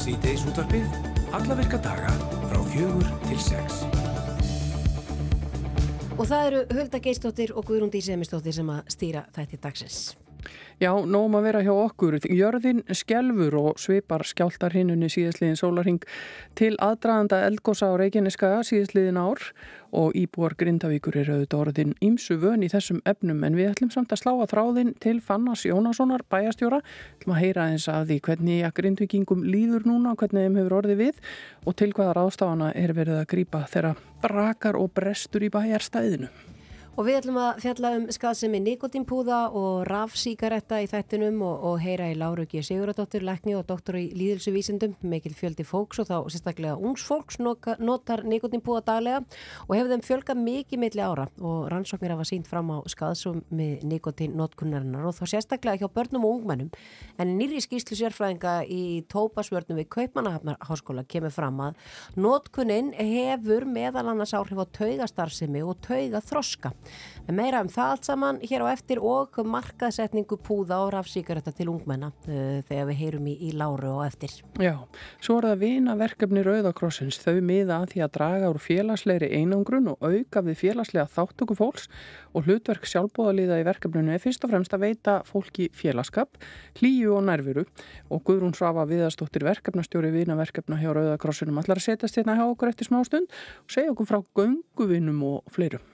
Sýteis útvarpið, alla virka daga frá fjögur til sex. Og það eru Hulda Geistóttir og Guðrún Dísemistóttir sem að stýra þætti dagsins. Já, nógum að vera hjá okkur. Jörðin skjelfur og svipar skjáltar hinnunni síðastliðin sólaring til aðdraðanda eldgósa á Reykjaneskaga síðastliðin ár og íbúar Grindavíkur eru auðvitað orðin ímsu vön í þessum efnum en við ætlum samt að slá að þráðin til Fannas Jónassonar bæjastjóra. Ætlum að heyra eins að því hvernig að Grindvíkingum líður núna, hvernig þeim hefur orðið við og til hvaða ráðstafana er verið að grýpa þeirra brakar og brestur í bæjarstæðinu. Og við ætlum að fjalla um skaðsemi nikotínpúða og rafsíkaretta í þættinum og, og heyra í Láru G. Siguradóttir, lekni og doktor í líðilsuvísindum, mikil fjöldi fólks og þá sérstaklega ungsfólks notar nikotínpúða daglega og hefur þeim fjölga mikið milli ára og rannsóknir hafa sínt fram á skaðsumi nikotínnotkunnarinnar og þá sérstaklega hjá börnum og ungmennum. En nýri skýslu sérfræðinga í tópasvörnum við Kaupmannahafnarháskóla kemur fram að notkunnin hefur meðal annars áhrif á taugastarfsemi og tauga þroska. En meira um það allt saman hér á eftir og markaðsetningu púða og rafsíkaretta til ungmenna uh, þegar við heyrum í, í láru og eftir. Já, svo er það vina verkefni Rauðakrossins. Þau miða að því að draga úr félagslegri einangrun og auka við félagslega þáttöku fólks og hlutverk sjálfbóðaliða í verkefninu er fyrst og fremst að veita fólki félagskap, hlýju og nærviru og Guðrún Svafa viðastóttir verkefnastjóri vina verkefna hjá Rauðakrossinum allar að setjast hérna hjá okkur eftir smá stund og segja okkur frá gönguvinum og fleirum.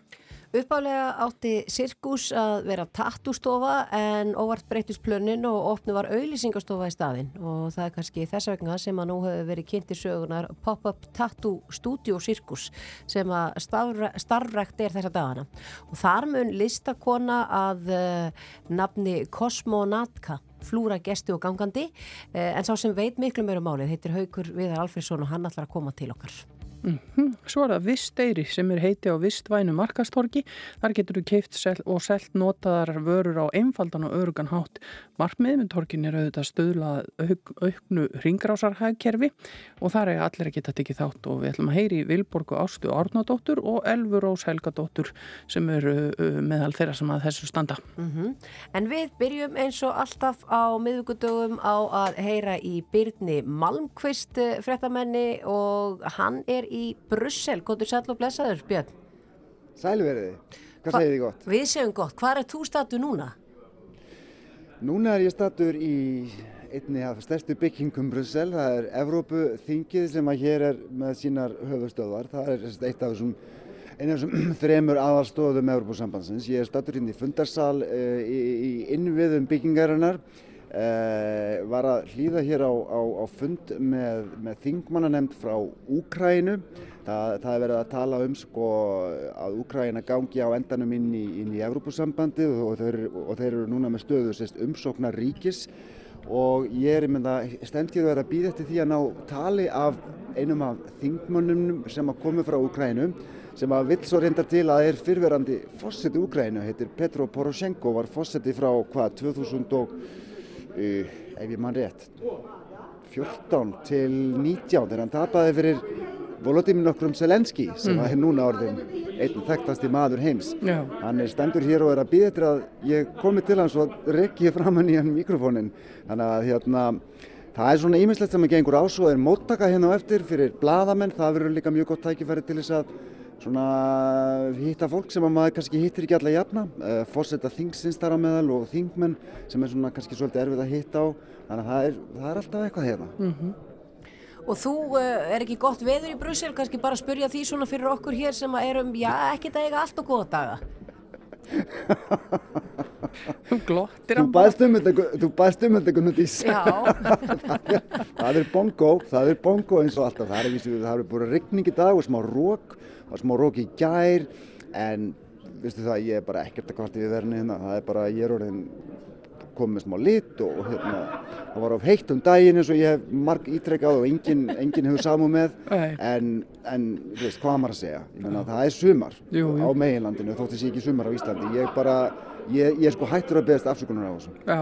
Uppálega átti Sirkus að vera tattústofa en óvart breytist plönnin og opnu var auðlýsingastofa í staðin og það er kannski þess vegna sem að nú hefur verið kynntir sögunar Pop-Up Tattoo Studio Sirkus sem að starfrækt er þessa dagana og þar mun listakona að uh, nafni Cosmonatka flúra gesti og gangandi uh, en sá sem veit miklu mjög um málið heitir Haugur Viðar Alfredsson og hann ætlar að koma til okkar. Mm -hmm. Svo er það Visteyri sem er heiti á Vistvænu markastorki. Þar getur þú keift sel og selt notaðar vörur á einfaldan og örugan hátt. Markmiðið með torkin er auðvitað stöðla auk, auknu ringrásarhægkerfi og þar er allir að geta tekið þátt og við ætlum að heyri Vilborgu Ástu Árnadóttur og Elfur Rós Helgadóttur sem eru uh, meðal þeirra sem að þessu standa. Mm -hmm. En við byrjum eins og alltaf á miðugudögum á að heyra í Byrni Malmqvist fréttamenni og hann er í Brussel. Góður sæl og blessaður, Björn. Sælveriði. Hvað Hva segir þið gott? Við segjum gott. Hvað er þú statu núna? Núna er ég statur í einni af stærstu byggingum Brussel. Það er Evrópu þingið sem að hér er með sínar höfustöðvar. Það er eitt af þessum einu af þessum þremur aðalstóðum Evrópusambansins. Ég er statur inn í fundarsal í, í innviðum byggingarinnar. Uh, var að hlýða hér á, á, á fund með, með þingmannanemnd frá Úkrænu. Það, það er verið að tala um sko, að Úkræna gangi á endanum inn í, í Evrópusambandið og, og, þeir, eru núna með stöðu sérst, umsóknar ríkis og ég er mynda stendið að býða eftir því að ná tali af einum af þingmannum sem að komi frá Úkrænu sem að vill svo reyndar til að er fyrverandi fósetti Úkrænu, heitir Petro Poroshenko, var fósetti frá hvað 2000 og ef ég mann rétt 14 til 19 þegar hann tapaði fyrir Volodymyr Okrum Selenski sem mm. er núna orðin einn þekktasti maður heims Já. hann er stendur hér og er að býða eftir að ég komi til hans og rekki fram hann í hann mikrofónin þannig að hérna það er svona ímislegt sem að gengur á svo er móttaka hérna á eftir fyrir bladamenn það verður líka mjög gott tækifæri til þess að svona hitta fólk sem að maður kannski hittir ekki alla jafna. Uh, fórsetta þingsins þar á meðal og þingmenn sem er svona kannski svolítið erfið að hitta á. Þannig að það er, það er alltaf eitthvað hérna. Mm -hmm. Og þú uh, er ekki gott veður í Brussel? Kannski bara að spurja því svona fyrir okkur hér sem að erum, já, ekki það eiga allt og góða daga. Þú glottir Þú baðst um þetta Þú baðst um þetta Gunnudís það, það er bongo Það er bongo eins og alltaf. Það er, það er búin rigning í dag og smá rók var smá rók í gær en viðstu það, ég er bara ekkert að kvarti við verðinu hérna, það er bara, ég er orðin komið með smá lit og, hérna, það var of heitt um daginn eins og ég hef marg ítrekkað og enginn engin hefur samú með. En, en veist, hvað maður að segja? Ég menna, það er sumar jú, jú. á meginlandinu þótt þessi ekki sumar á Íslandi. Ég bara Ég, ég er sko hættur að beðast afsökunar á þessu. Já,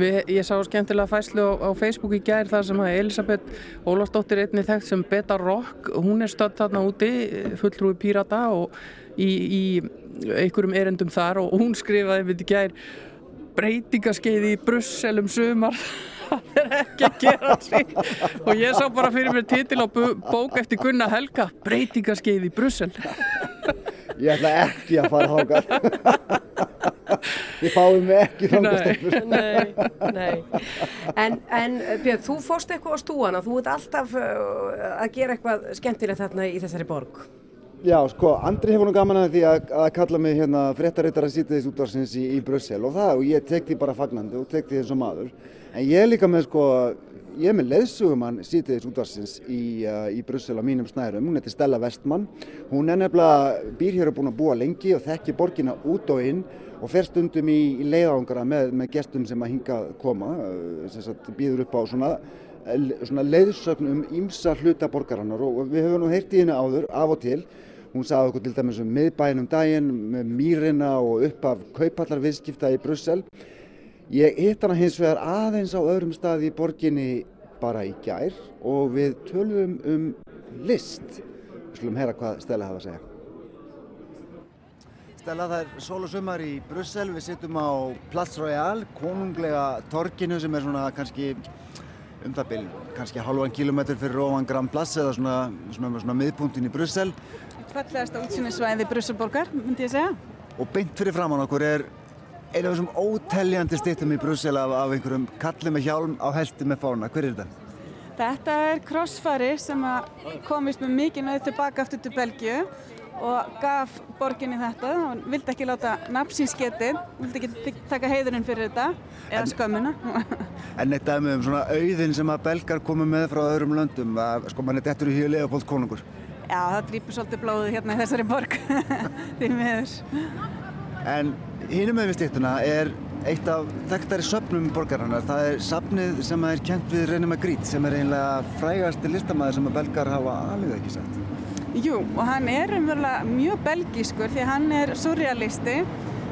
við, ég sá skemmtilega fæslu á, á Facebook í gær þar sem að Elisabeth Ólafsdóttir einni þekkt sem Beta Rock, hún er stödd þarna úti, fulltrúi pírata og í, í einhverjum erendum þar og hún skrifaði við í gær breytingaskeiði í Brussel um sumar það er ekki að gera því og ég sá bara fyrir mér titil á bók eftir Gunnar Helga breytingaskeið í Brussel. Ég ætla ekki að fara hákar Ég fái mig ekki þangastofnur Nei, nei En, en Björn, þú fórst eitthvað á stúana. Þú ert alltaf uh, að gera eitthvað skemmtilegt þarna í þessari borg. Já, sko, Andri hefur nú gaman að því að, að kalla mig hérna fréttarittara sýtiðis útvarsins í, í Brussel. Og það og ég tek því bara fagnandi og tek því eins og maður en ég er líka með sko ég er með leðsugumann sýtiðis útvarsins í, uh, í Brussel á mínum snærum. Hún heitir Stella Westmann hún er nefnilega býr hér og búin að búa lengi og þekki borgina út og inn og fer stundum í, í leiðangara með, með gestum sem að hinga koma uh, sem sagt býður upp á svona svona leiðsögn um ímsa hluta borgarannar og við höfum nú heyrt í henni áður af og til. Hún sagði okkur til dæmis um miðbænum daginn með mýrina og upp af kaupallarviðskipta í Brussel. Ég hitt hana hins vegar aðeins á öðrum staði í borginni bara í gær og við tölum um list. Við slumum heyra hvað Stella hafa að segja. Stella, það er sól og sumar í Brussel. Við sittum á Place Royale, konunglega torginu sem er svona kannski um það byrj, kannski halvan kilómetr fyrir ofan Grand Place eða svona, svona, svona miðpunktinn í Brussel fallegasta útsýnisvæði Brusselborgar, myndi ég segja. Og beint fyrir framann okkur er einu af þessum óteljandi stittum í Brussel af, af einhverjum kalli með hjálm á helti með fána. Hver er þetta? Þetta er crossfari sem komist með mikið nöðu tilbaka aftur til Belgiu og gaf borginni þetta og vildi ekki láta napsins getið, vildi ekki taka heiðurinn fyrir þetta eða en, skömmina. en þetta er með um svona auðin sem að belgar komu með frá öðrum löndum, að sko mann er dettur í híu Leopold konungur. Já, það drýpur svolítið blóðu hérna í þessari borg, því miður. En hínum með við stíktuna er eitt af þekktari söpnum borgarinnar. Það er sapnið sem er kent við René Magritte, sem er einlega frægasti listamæður sem að belgar hafa alveg ekki sett. Jú, og hann er umverulega mjög belgískur því hann er surrealisti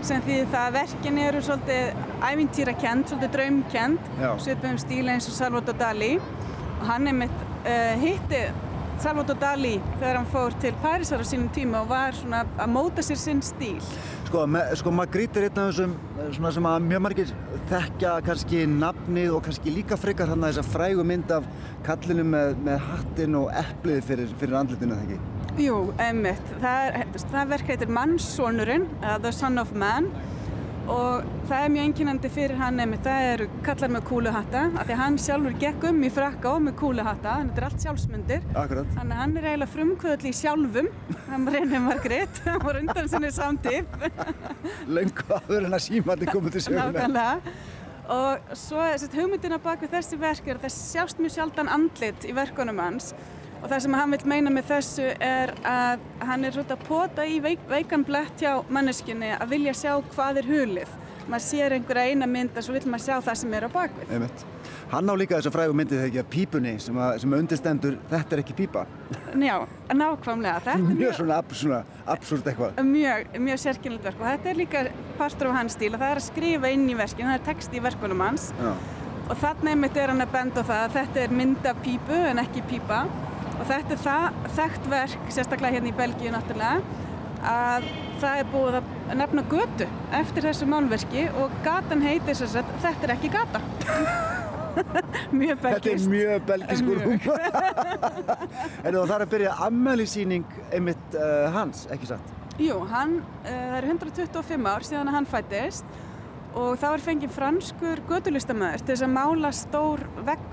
sem því það verkin eru svolítið ævintýrakent, svolítið draumkent, svipum stíla eins og Salvador Dali og hann er mitt uh, hittið Salvador Dali þegar hann fór til Parísar á sínum tíma og var svona að móta sér sinn stíl. Sko, sko Magritte er einn af þessum sem að mjög margir þekkja kannski nafnið og kannski líka frekar hann að þessa frægu mynd af kallinu með, með hattin og eplið fyrir, fyrir andlutinu, þegar ekki? Jú, einmitt. Það, það verk heitir Mannsónurinn, The Son of Man og það er mjög enginandi fyrir hann nefnir, það eru kallar með kúluhatta af því að hann sjálfur gekk um í frakka og með kúluhatta, þetta er allt sjálfsmyndir. Akkurat. þannig að hann er eiginlega frumkvöðli í sjálfum hann reynir Margrét, hann var undan sinni samtíð. Lengu aður en að símandi komið til sjöfum og svo hugmyndina bak við þessi verk er að það sjást mjög sjaldan andlit í verkunum hans og það sem hann vil meina með þessu er að hann er svona að pota í veik, veikan blett hjá manneskinni að vilja sjá hvað er hulið. Maður sér einhverja eina mynd og svo vil maður sjá það sem er á bakvið Einmitt. Hann á líka þessu frægu myndið þegar ekki að pípunni sem, að, sem undirstendur þetta er ekki pípa. Já, nákvæmlega. Þetta Mjög, mjög svona, ab, svona absúrt eitthvað. Mjög, mjög sérkynlega verk. Og þetta er líka partur af hans stíl og það er að skrifa inn í verkinu, það er text í verkunum hans. Já. og þannig einmitt er hann að benda það að þetta er mynda pípu en ekki pípa og þetta er það þekkt verk, sérstaklega hérna í Belgíu náttúrulega, að það er búið að nefna götu eftir þessu málverki og gatan heitir þess að þetta er ekki gata. mjög belgist. Þetta er mjög belgiskur húm. en það er að byrja ammælisýning einmitt uh, hans, ekki satt? Jú, hann, uh, það er 125 ár síðan að hann fættist og þá er fengið franskur gödulistamöður til þess að mála stór vegg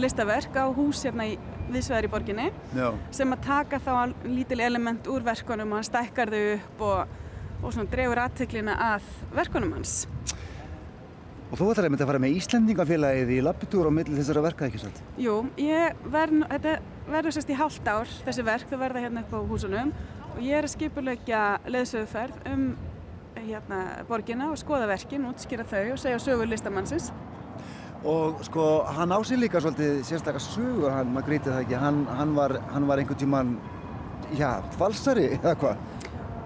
listaverk á hús hérna í viðsvegar í borginni Já. sem að taka þá lítil element úr verkonum og hann stækkar þau upp og, og svona drefur aðteklina að verkonum hans. Og þú ætlaði að mynda að fara með Íslandingafélagið í lappitúr á milli þessara verka, ekki svolítið? Jú, ég verð, þetta verður sérst í hálft ár þessi verk, þau verða hérna upp á húsunum og ég er að skipulegja leðsöguferð um hérna borginna og skoða verkin, útskýra þau og segja sögur listamannsins og sko hann á sig líka svolítið sérstaklega sögur hann, maður grítið það ekki. Hann, hann, var, hann var einhvern tíman já, falsari eða hvað?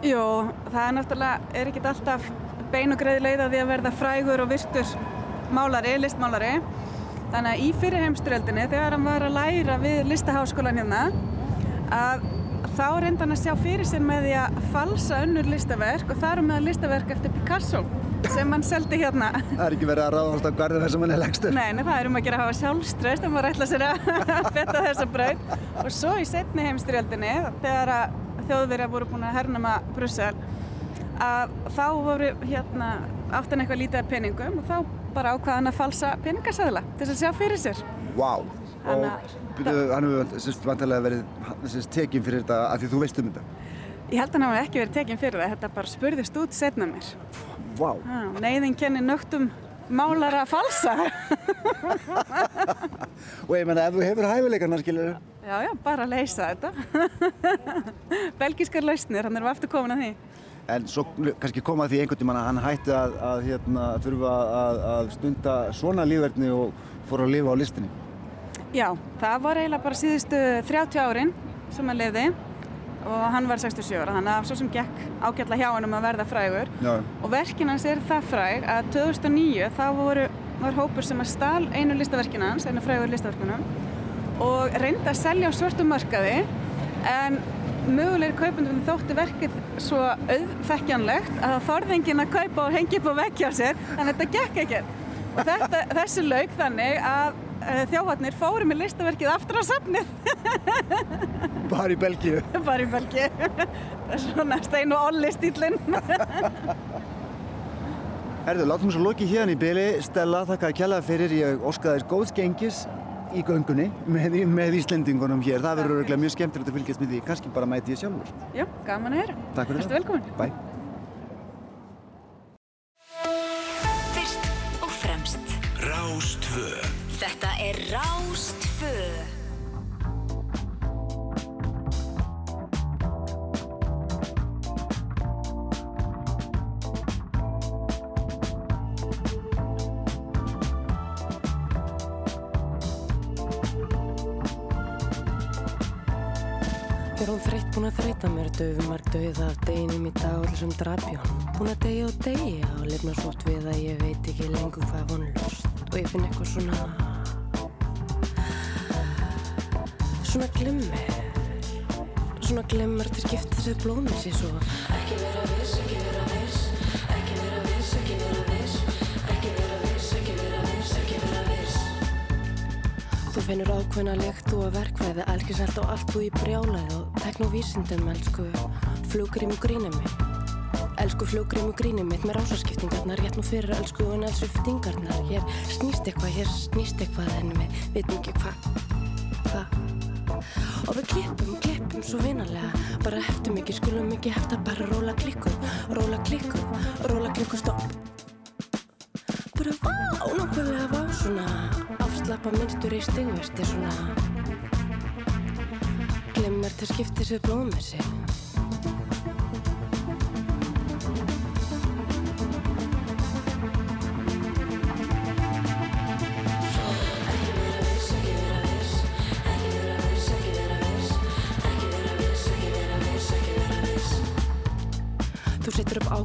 Jú, það er náttúrulega er ekkit alltaf bein og greið leið að því að verða frægur og virtur málari, listmálari. Þannig að í fyrirheimsturöldinni þegar hann var að læra við listaháskólan hérna að þá reynda hann að sjá fyrir sér með því að falsa önnur listaverk og þar með listaverk eftir Picasso sem hann seldi hérna. Það er ekki verið að ráðast á garðina sem hann er legstur. Nei, nei, það er um að gera að hafa sjálfströst en maður ætla sér að fetta þessa braut. Og svo í setni heimstyrjaldinni, þegar að þjóðverjar voru búin að hernama Brussel, að þá voru hérna áttan eitthvað lítið af peningum og þá bara ákvaðan að falsa peningasæðla til að sjá fyrir sér. Wow. og hann hefur vantilega verið tekinn fyrir þetta af því þú veist um þetta. Ég held að hann hafi ekki verið tekinn fyrir það, þetta bara spurðist út setna mér. Vá. Neiðin kenni nögtum málar að falsa. og ég menna ef þú hefur hæfileikarna, skilur þau? Já, já, bara að leysa þetta. Belgískar lausnir, hann er aftur komin að því. En svo kannski koma því einhvern tíman að hann hætti að, að hérna, þurfa að, að stunda svona lífverðni og fór að lifa á listinni. Já, það var eiginlega bara síðustu 30 árin sem hann lifði og hann var 67 ára, þannig að svo sem gekk ágætla hjá hann um að verða frægur Já. og verkin hans er það fræg að 2009 þá voru, var hópur sem að stál einu listaverkin hans, einu frægur listaverkunum og reyndi að selja á svörtum markaði en mögulegir kaupundum þótti verkið svo auðfekkjanlegt að það þorði engin að kaupa og hengi upp á vekkja sér en þetta gekk ekki og þetta, þessi laug þannig að þjóðvarnir fóru með listaverkið aftur á safnið. Bara í Belgíu. Bara í Belgíu. Svona stein og olli stílinn Herðu, látum svo loki hérna í byli Stella, þakka að kjallaða fyrir. Ég óskaði þér góðs gengis í göngunni með, með Íslendingunum hér. Það verður öruglega mjög skemmtilegt að fylgjast með því. Kannski bara mæti ég sjálfur. Já, gaman að heyra. Takk fyrir það. Velkomin. Bæ Fyrst og fremst. Rástvö Þreytt búin að þreita mér döfumar döið af deginum í dag allir sem drapjón Búin að degja og degja og lifna svort við að ég veit ekki lengur hvað vonlust og ég finn eitthvað svona svona glimmir. Svona glimmar til skipta þessi blómissi svo. Ekki vera viss, ekki vera viss ekki vera viss, ekki vera viss ekki vera viss, ekki vera viss, ekki vera viss. Þú finnur ákveðna lekt og verkvæði algjörselt og allt þú í brjálaði og tekn og vísindum, elsku grínum mig Elsku flugrím og grínum mitt með rásaskiptingarnar rétt nú fyrir elsku og nælsviftingarnar Hér snýst eitthvað, hér snýst eitthvað en við veitum ekki hvað Og við klippum, klippum svo vinarlega bara heftum ekki, skulum ekki hefta bara róla klikku, róla klikku róla klikku, stopp. Bara vá, nákvæmlega vá svona. Afslappa minnstur í stigvesti svona. Glimmer til skiptis við blóðmissi Þú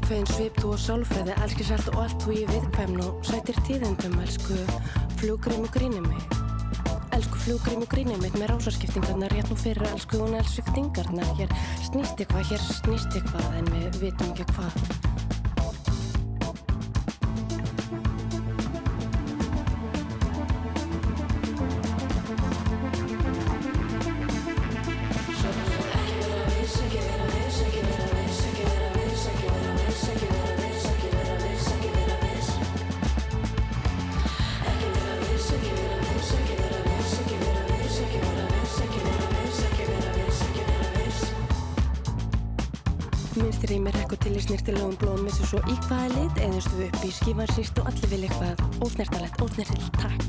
ákveðin svip, þú og sálfræði, elskir sælt og allt þú í viðkvæmn og sætir tíðendum, elsku flugrím og grínum mig. Elsku flugrím og grínum mitt með rásaskiptingarnar, rétt nú fyrir elsku og nælsviftingarnar. Hér snýst eitthvað, hér snýst eitthvað, en við vitum ekki hvað. Svo í hvaða lit eðustu upp í skífan síst og allir vil eitthvað ósnertalegt, ósnertilegt takk.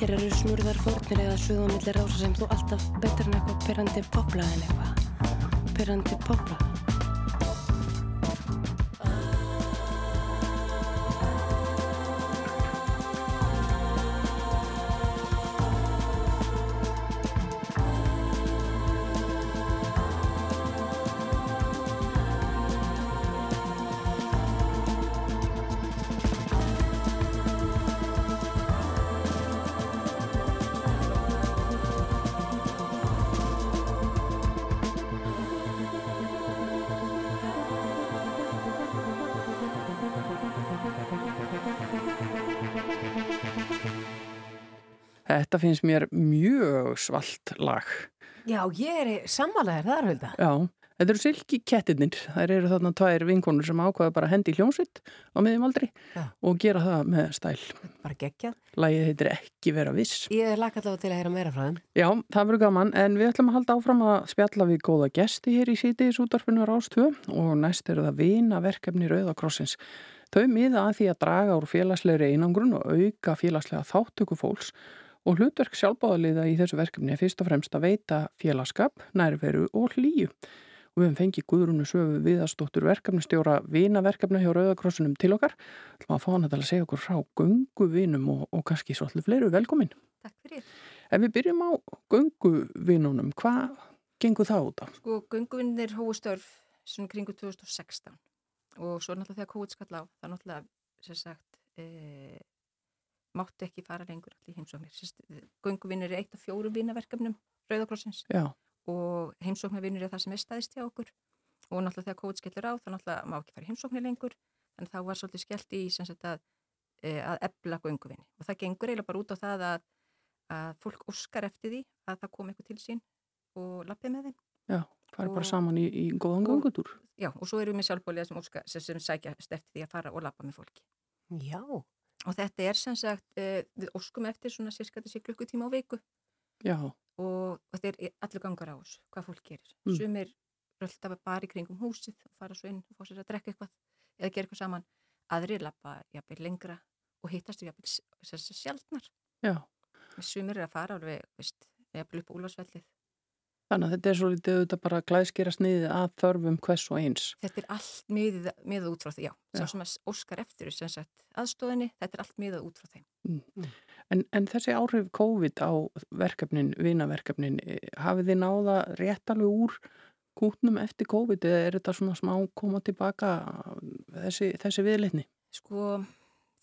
Hér eru snurðar fórnir eða suð og millir rása sem þú alltaf betur en eitthvað perandi popla en eitthvað. Perandi popla Þetta finnst mér mjög svalt lag. Já, ég er sammálaðir þar, Hulda. Já, þetta eru silki kettirnir. Það eru þarna tvær vinkonur sem ákvaða bara hendi í hljómsvitt á miðjum aldri Já. og gera það með stæl. Bara geggjað. Lagið heitir ekki vera viss. Ég er lagt allavega til að heyra meira frá þeim. Já, það verður gaman, en við ætlum að halda áfram að spjalla við góða gesti hér í sítiðis útvarpinu Rástvö og næst eru það vina verkefni Rauðakrossins. Þau miða að því að draga úr félagslegri einangrun og auka félagslega þáttöku fólks og hlutverk sjálfbáðaliða í þessu verkefni er fyrst og fremst að veita félagskap, nærveru og hlýju. Og við hefum fengið Guðrúnu Söfu viðastóttur verkefnastjóra vinaverkefna hjá Rauðakrossunum til okkar. Það var að fá til að segja okkur frá gönguvinum og, og kannski svolítið fleiru velkomin. Takk fyrir. Ef við byrjum á gönguvinunum, hvað gengur það út af? Sko, gönguvinnir hóustörf svona kringu 2016 og svo náttúrulega þegar COVID skall á, það náttúrulega, sem sagt, e, mátti ekki fara lengur allir heimsóknir. Gönguvinnir er eitt af fjórum vinaverkefnum Rauðakrossins Já, og heimsóknarvinnir er það sem er staðist hjá okkur og náttúrulega þegar COVID skellur á, þá náttúrulega má ekki fara heimsóknir lengur, en þá var svolítið skellt í sem sagt að, e, að ebla gönguvinni og það gengur eiginlega bara út á það að, að fólk óskar eftir því að það kom eitthvað til sín og lappið með þeim. já, farið bara Og- saman í, í góðan gangutúr. Já, og svo erum við sjálfbóliða sem, óska, sem, sem sækja eftir því að fara og lappa með fólki. Já. Og þetta er sem sagt, uh, við óskum eftir svona cirka þessi klukkutíma á viku Já, og, þetta er allur gangar á þessu, hvað fólk gerir. Mm. Sumir rölda bara í kringum húsið og fara svo inn og fá sér að drekka eitthvað eða gera eitthvað saman. Aðrir lappa jafnvel lengra og hittast við jafnvel s- s- s- sjaldnar. já. Sumir er að fara alveg, veist, jafnvel upp úlfarsvellið. Þannig að þetta er svolítið auðvitað bara glæðskera sniðið að þörfum hvers og eins. Þetta er allt miðað, miðað út frá því, já. Sá sem að óskar eftir sem sagt aðstóðinni, þetta er allt miðað út frá þeim. En, en þessi áhrif COVID á verkefnin, vinaverkefnin, eh, hafið þið náða rétt alveg úr kútnum eftir COVID eða er þetta svona smá koma tilbaka þessi, þessi viðleitni? Sko,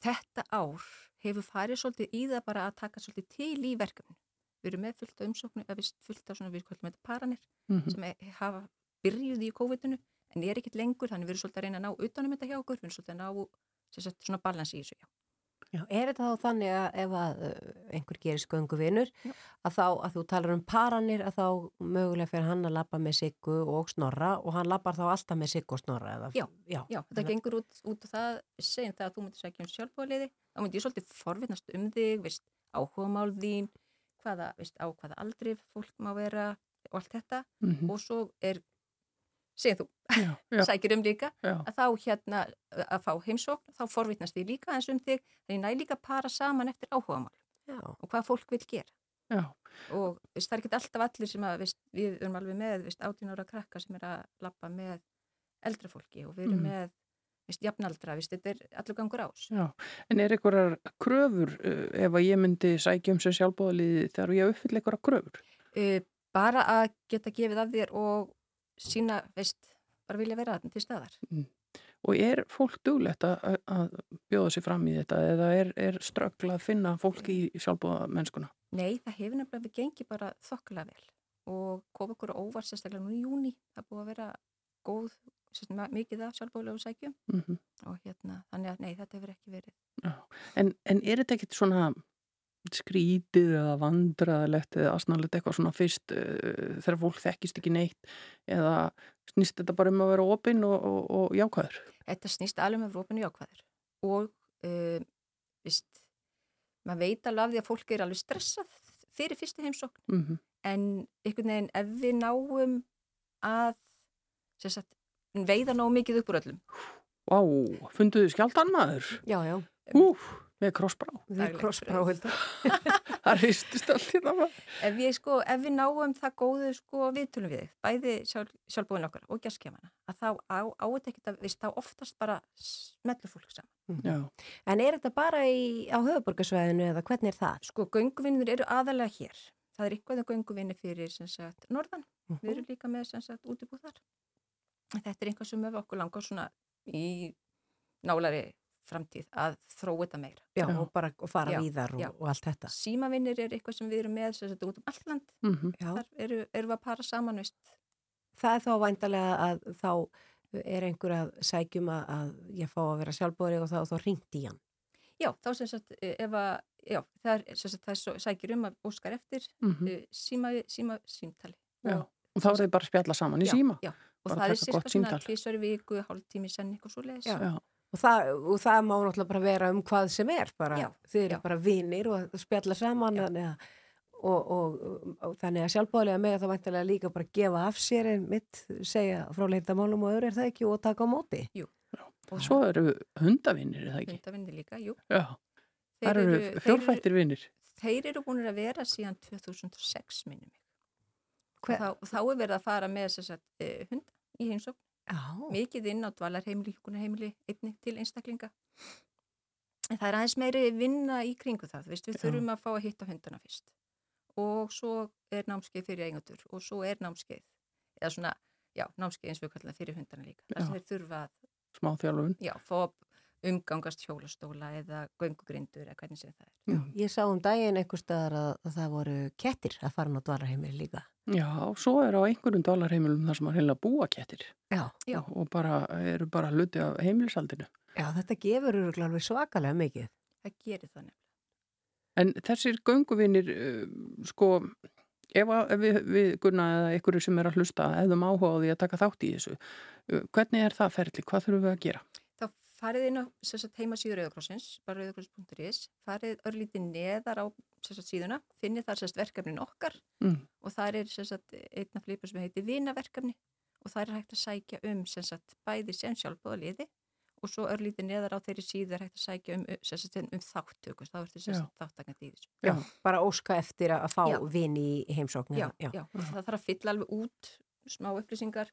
þetta ár hefur farið svolítið í það bara að taka svolítið til í verkefni. Við erum með fullt af umsóknu, eða við fullt af svona við kvöldum þetta paranir Mm sem er, hafa byrjuð í COVID-unu en er ekkit lengur, þannig við erum svolítið að reyna að ná utanum þetta hjá okkur, við erum svolítið að ná sagt, svona balans í þessu, já. Já, er þetta þá þannig að ef að uh, einhver gerir skönguvinur Já. að þá að þú talar um paranir að þá mögulega fyrir hann að lappa með siggu og snorra og hann lappar þá alltaf með siggu og snorra eða, Já, já, Já, þetta gengur út, út á það, segjum það að þú myndir sækja um sjálfbóðliði, þá myndi ég svolítið forvittnast um þig, veist, áhugamál þín, hvaða, veist, á hvaða aldri fólk má vera og allt þetta. Mm og svo er, segjum þú, Já, já, sækir um líka, já, að þá hérna að fá heimsókn, þá forvittnast þig líka eins um þig, þannig næ líka para saman eftir áhugamál. Og hvað fólk vil gera. Og veist, það er ekki alltaf allir sem að veist, við erum alveg með veist, 18 ára krakka sem er að lappa með eldra fólki og við erum Mm. með veist, jafnaldra, veist, þetta er allur gangur ás já. En er einhverjar kröfur uh, ef að ég myndi sækja um sér sjálfbóðaliði þegar ég uppfyll einhverjar kröfur? uh, bara að geta gefið af þér og sína, veist, bara vilja vera þarna til staðar Og er fólk duglegt að, að bjóða sér fram í þetta eða er, er ströggla að finna fólk í sjálfbóða mennskuna? Nei, það hefur nefnilega við gengið bara þokkulega vel og kom okkur sérstaklega núna í júni, það búið að vera góð, mikið af sjálfbóðlegu sækjum. Mm og hérna, þannig að nei, þetta hefur ekki verið. En, en er þetta ekkit svona skrítið eða vandraðilegt eða asnalegt eitthvað svona fyrst uh, þegar fólk þekkist ekki neitt? Eða snýst þetta bara um að vera opinn og, og, og jákvæður? Þetta snýst alveg með rópinu jákvæður. Og uh, vist, maður veit alveg af því að fólk er alveg stressað fyrir fyrstu heimsókn. Mm -hmm. en einhvern veginn ef við náum að sagt, veiða nógu mikið upp úr öllum Vá, funduðu skjáltan maður? já, já, Úf, með krossbrá. við Dagleg krossbrá. Hulda. Það hristist allt hérna maður. ef við, sko, ef við náum það góðu sko, viðtölum við þig, bæði sjálf, sjálfbúin okkar og gæskjafana að þá á, á þetta ekkert að vist, þá oftast bara smellur fólk saman Já, En er þetta bara í, á höfuborgarsvæðinu eða hvernig er það? sko, gönguvinnir eru aðalega hér það er eitthvað um gönguvinni fyrir sem sagt, norðan, við erum líka með sem sagt, útibúð þar En þetta er einhvað sem við okkur langar svona í nálari framtíð að þróa þetta meira Já, Já. og bara og fara Já, víðar og, já. og allt þetta. símavinnir er eitthvað sem við erum með sem sagt, út um alland, mm Já. þar eru, eru við að para saman veist, Það er þá væntalega að þá er einhver að sækjum að, að ég fá að vera sjálfbóðri og þá, þá ringt í hann. Já, þá sem sagt, e, ef að já, það er, sem sagt, það er svo, sækir um að óskar eftir Mm uh, síma, síma, símtali. Já. Og þá er þið bara að spjalla saman í síma. Já, og það er gott svona í viku, hálftími senn eitthvað svo leiðis. Og það, og það má náttúrulega bara vera um hvað sem er þið eru bara vinir og spjalla saman þannig að, og, og, og þannig að sjálfbáðlega með það væntalega líka bara gefa af sér en mitt segja frá leindamálum og öðru er það ekki og taka á móti. Og Svo eru hundavinnir, er það ekki? hundavinni líka, jú. Það eru þeir fjórfættir vinnir. Þeir eru búin að vera síðan 2006 minnum mig. Hver- Og þá, þá er verið að fara með þess að uh, í heimsókn. Mikið inn á dvalarheimili, hjúkunarheimili, einni til einstaklinga. En það er aðeins meiri vinna í kringu það. Veist, við Já. þurfum að fá að hitta hundana fyrst. Og svo er námskeið fyrir eigendur og svo er námskeið. Eða svona, já, námskeið eins og við kallum það fyrir hundana líka. Þess að þeir þurfa að, Smá þjálfun. já, fá að umgangast hjólastóla eða göngugrindur eða hvernig sem það er. já. Ég sá um daginn einhver staðar að, að það voru kettir að fara á dvalarheimili líka. Já, svo er á einhverjum dólarheimilum þar sem að heila búa kettir Já. Já. og, og bara eru bara hluti af heimilisaldinu. Já, þetta gefur alveg svakalega mikið. Það gerir það nefnilega. En þessir gönguvinir, uh, sko, ef, við, við gunna eða einhverju sem er að hlusta, ef þeim áhuga á því að taka þátt í þessu, uh, hvernig er það ferli? Hvað þurfum við að gera? Þá farið inn á sem sagt, heimasíður Rauðakrossins, bara rauðakross.is, farið örlítið neðar á sem sagt, síðuna, finnið þar sem sagt, verkefnin okkar Mm. og það er sem sagt, einn af flipur sem heitir vinaverkefni og það er hægt að sækja um sem sagt, bæði sem sjálfbóða liði og svo örlítið neðar á þeirri síðu er hægt að sækja um, sem sagt, um þáttöku, þá ertu sem Já. sagt, þáttakandi í þessu. Já, bara óska eftir að fá Já. vini í heimsókn. Já, já, það þarf að fylla alveg út smá upplýsingar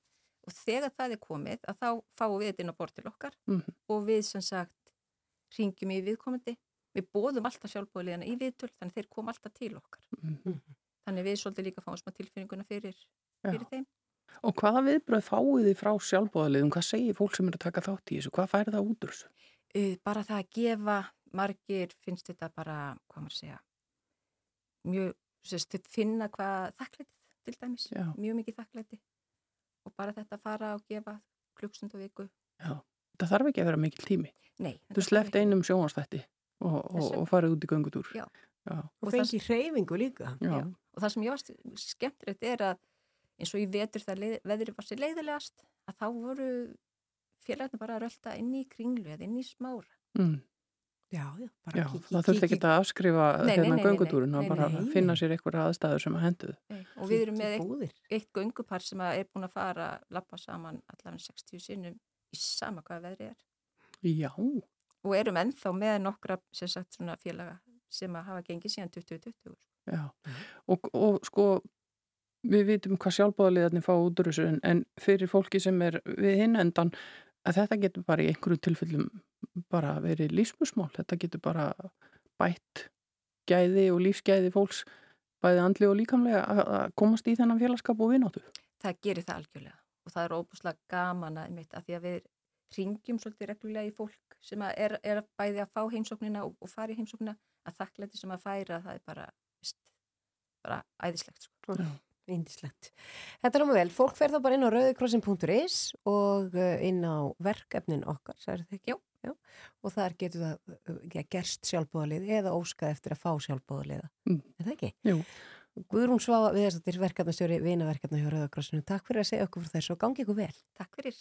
og þegar það er komið að þá fáum við þetta inn á bort til okkar Mhm. og við sem sagt ringjum í viðkomandi við bóðum alltaf sjálfbóðliðana í viðtöl þannig þeir kom alltaf til okkar Mhm. þannig við svolítið líka fáum smá tilfinninguna fyrir, fyrir þeim Og hvaða viðbröð fáið þið frá sjálfbóðaliðum? Hvað segir fólk sem er að taka þátt í þessu? Hvað færi það út úr þessu? bara það að gefa margir finnst þetta bara, hvað maður að segja mjög, sérst, finna hvað þakklætið til dæmis Já. mjög mikið þakklæti og bara þetta að fara og gefa klukkstund og viku Já, það þarf ekki að vera mikil tími. Nei, Þú sleft einum sjónastætti og, og, og farið út í göngutúr. Já. Já. Og Og það- fengi hreyfingu líka. Já. Já. og það sem ég varst skemmtilegt er að eins og í vetur þegar leið, veðri var sér leiðilegast að þá voru félagarnir bara að rölda inn í kringlu eða inn í smára Mm. Já, já, bara Já, kíkja. það þurfti ekki að afskrifa nei, hérna nei, að bara nei, nei. finna sér einhverja aðstæður sem að henduð. og við erum með eitt, eitt göngupar sem að er búin að fara lappa saman allavega 60 sinnum í sama hvaða veðri er Já, og erum ennþá með nokkra sem sagt svona félaga sem að hafa gengið síðan 2020 já. Og, og sko, við vitum hvað sjálfbóðaliðarnir fá út úr þessu en, en fyrir fólki sem er við hinn endan að þetta getur bara í einhverju tilfellum bara verið lífsmusmál. Þetta getur bara bætt gæði og lífsgæði fólks bæði andli og líkamlega að að komast í þennan félagskap og vináttu. það gerir það algjörlega og það er óbúslega gaman að, einmitt, að því að við ringjum svolítið reglulega í fólk sem að er, er bæði að fá heimsóknina og, og fara í heimsóknina að þakklæti sem að færa það er bara, veist, bara æðislegt sko. Indislegt. Þetta er náttúrulega vel. Fólk fer þá bara inn á rauðikrossin.is og uh, inn á verkefnin okkar, sagði það ekki? Já. Og þar getur það uh, ja, gerst sjálfbóðalið eða óskað eftir að fá sjálfbóðaliða. Mm. Er það ekki? Jú. Guðrún Svafa við þess að þetta er verkefnastjóri vinaverkefna hjá Rauðakrossinu. Takk fyrir að segja okkur fyrir þessu og gangi ykkur vel. Takk fyrir.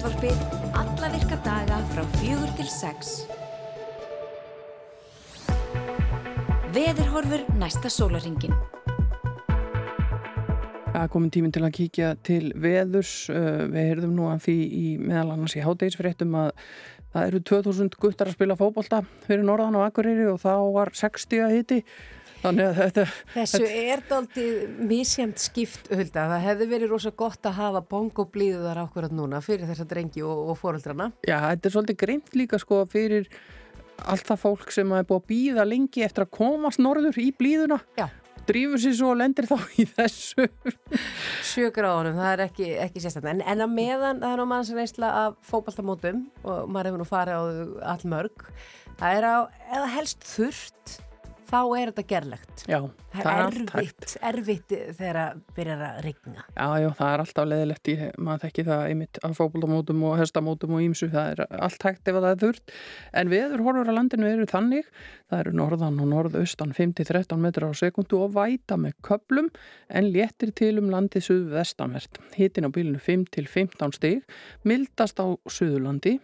útvarpið alla virka daga frá fjögur til sex. Veðurhorfur næsta sólaringin. Það er komin tíminn til að kíkja til veðurs. Uh, Við heyrðum nú að því í meðal annars í hátdegisfréttum að það eru 2000 guttar að spila fótbolta fyrir Norðan og Akureyri og þá var 60 að hiti. Þannig að þetta... Þessu er daldið misjæmt skipt hulda. Það hefði verið rosa gott að hafa bongo blíðuðar ákvarðat núna fyrir þessa drengi og, og fóröldrana. Já, þetta er svolítið greimt líka sko fyrir allt það fólk sem er búið að býða lengi eftir að komast norður í blíðuna. Já. Drífur sér svo og lendir þá í þessu. Sjögráðunum, það er ekki, ekki sérstaklega. En, en að meðan það er nú manns reynsla af fótballtamótum og maður hefur nú farið á allmörg. Það er á, þá er þetta gerlegt. Já, Það það er er allt hægt. erfitt, erfitt þegar það byrjar að regna. Já, já, það er alltaf leðilegt í, maður þekki það einmitt af fókbaldamótum og hestamótum og ímsu, það er allt hægt ef það er þurrt. En veður horfur á landinu eru þannig, það eru norðan og norðaustan 5-13 metrar á sekundu og væta með köplum en léttir til um landið suðu vestanvert. Hittin á bílinu 5-15 stig, mildast á suðurlandi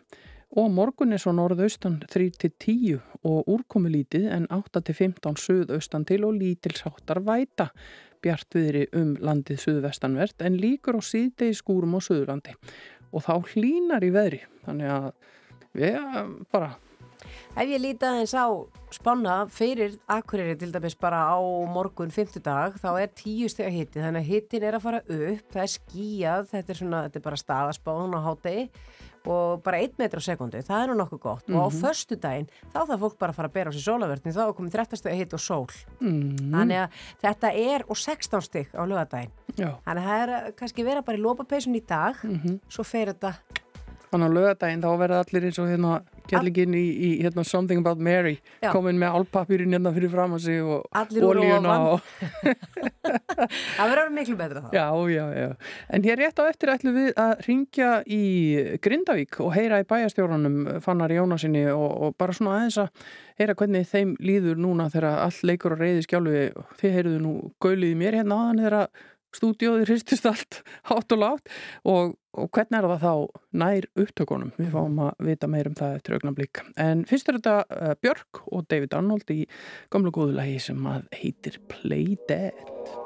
og morgun er svo norðaustan 3-10 og úrkomi lítið en 8-15 suðaustan til og lítilsáttar væta. Bjart viðri um landið suðvestanvert en líkur á síðdegi skúrum á suðurlandi. Og þá hlínar í veðri þannig að við bara. Ef ég líti aðeins á spanna fyrir Akureyri til dæmis bara á morgun 50 dag þá er 10 steg að hitti þannig að hittin er að fara upp, það er skíjað, þetta er, svona, þetta er bara staðaspán á hátegi og bara 1 metr á sekundu, það er nú nokkuð gott. Og á Mhm. förstu daginn þá þarf fólk bara að fara að bera á sér sólavertni þá komið 13 steg að hitti og sól. Mm, þannig að þetta er og 16 steg á lögadaginn þannig að það er kannski vera bara í lópapeysun í dag mm svo fer þetta þannig að lögadaginn þá verða allir eins og hérna kjallingin í, í hérna Something About Mary Já. komin með álpapirinn hérna fyrir fram að sig og ofan. og það verður miklu betra þá Já, já, já. En hér rétt á eftir ætlum við að ringja í Grindavík og heyra í bæjastjóranum Fannar Jónasinni og, og bara svona aðeins að heyra hvernig þeim líður núna þegar allt leikur og reyði skjálfi. Þið heyrðu nú gaulið mér hérna aðan þegar stúdíóði hristist allt hátt og látt og, og hvernig er það þá nær upptökunum? Við fáum að vita meir um það eftir augnablík. En fyrst er þetta uh, Björk og David Arnold í gamla góðulegi sem að heitir Play Dead.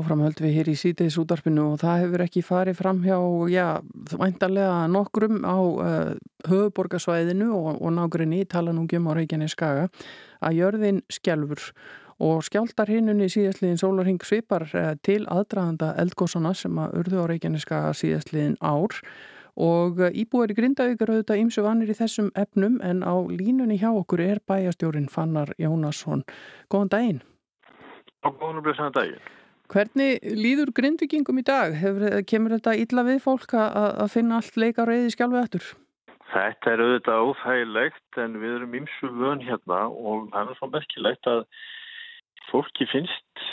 Áframhöld við hér í sítiðs útarpinu og það hefur ekki farið fram hjá, já, væntalega nokkrum á uh, höfuborgarsvæðinu og, og nágrinni, tala nú um á Reykjanes skaga, að jörðin skjálfur og skjáltar hinnunni síðastliðin sólarhing svipar uh, til aðdraðanda eldgósana sem að urðu á Reykjanes skaga síðastliðin ár og uh, íbúar í Grindavíkar auðvitað ímsu vanir í þessum efnum en á línunni hjá okkur er bæjastjórin Fannar Jónasson. Góðan daginn. Á góðan og blessaðan daginn. Hvernig líður grindvikingum í dag? Hefur, kemur þetta illa við fólk að, að finna allt leika reyði skjálfið eftir? Þetta er auðvitað óþægilegt en við erum ymsu vön hérna og það er svo merkilegt að fólki finnst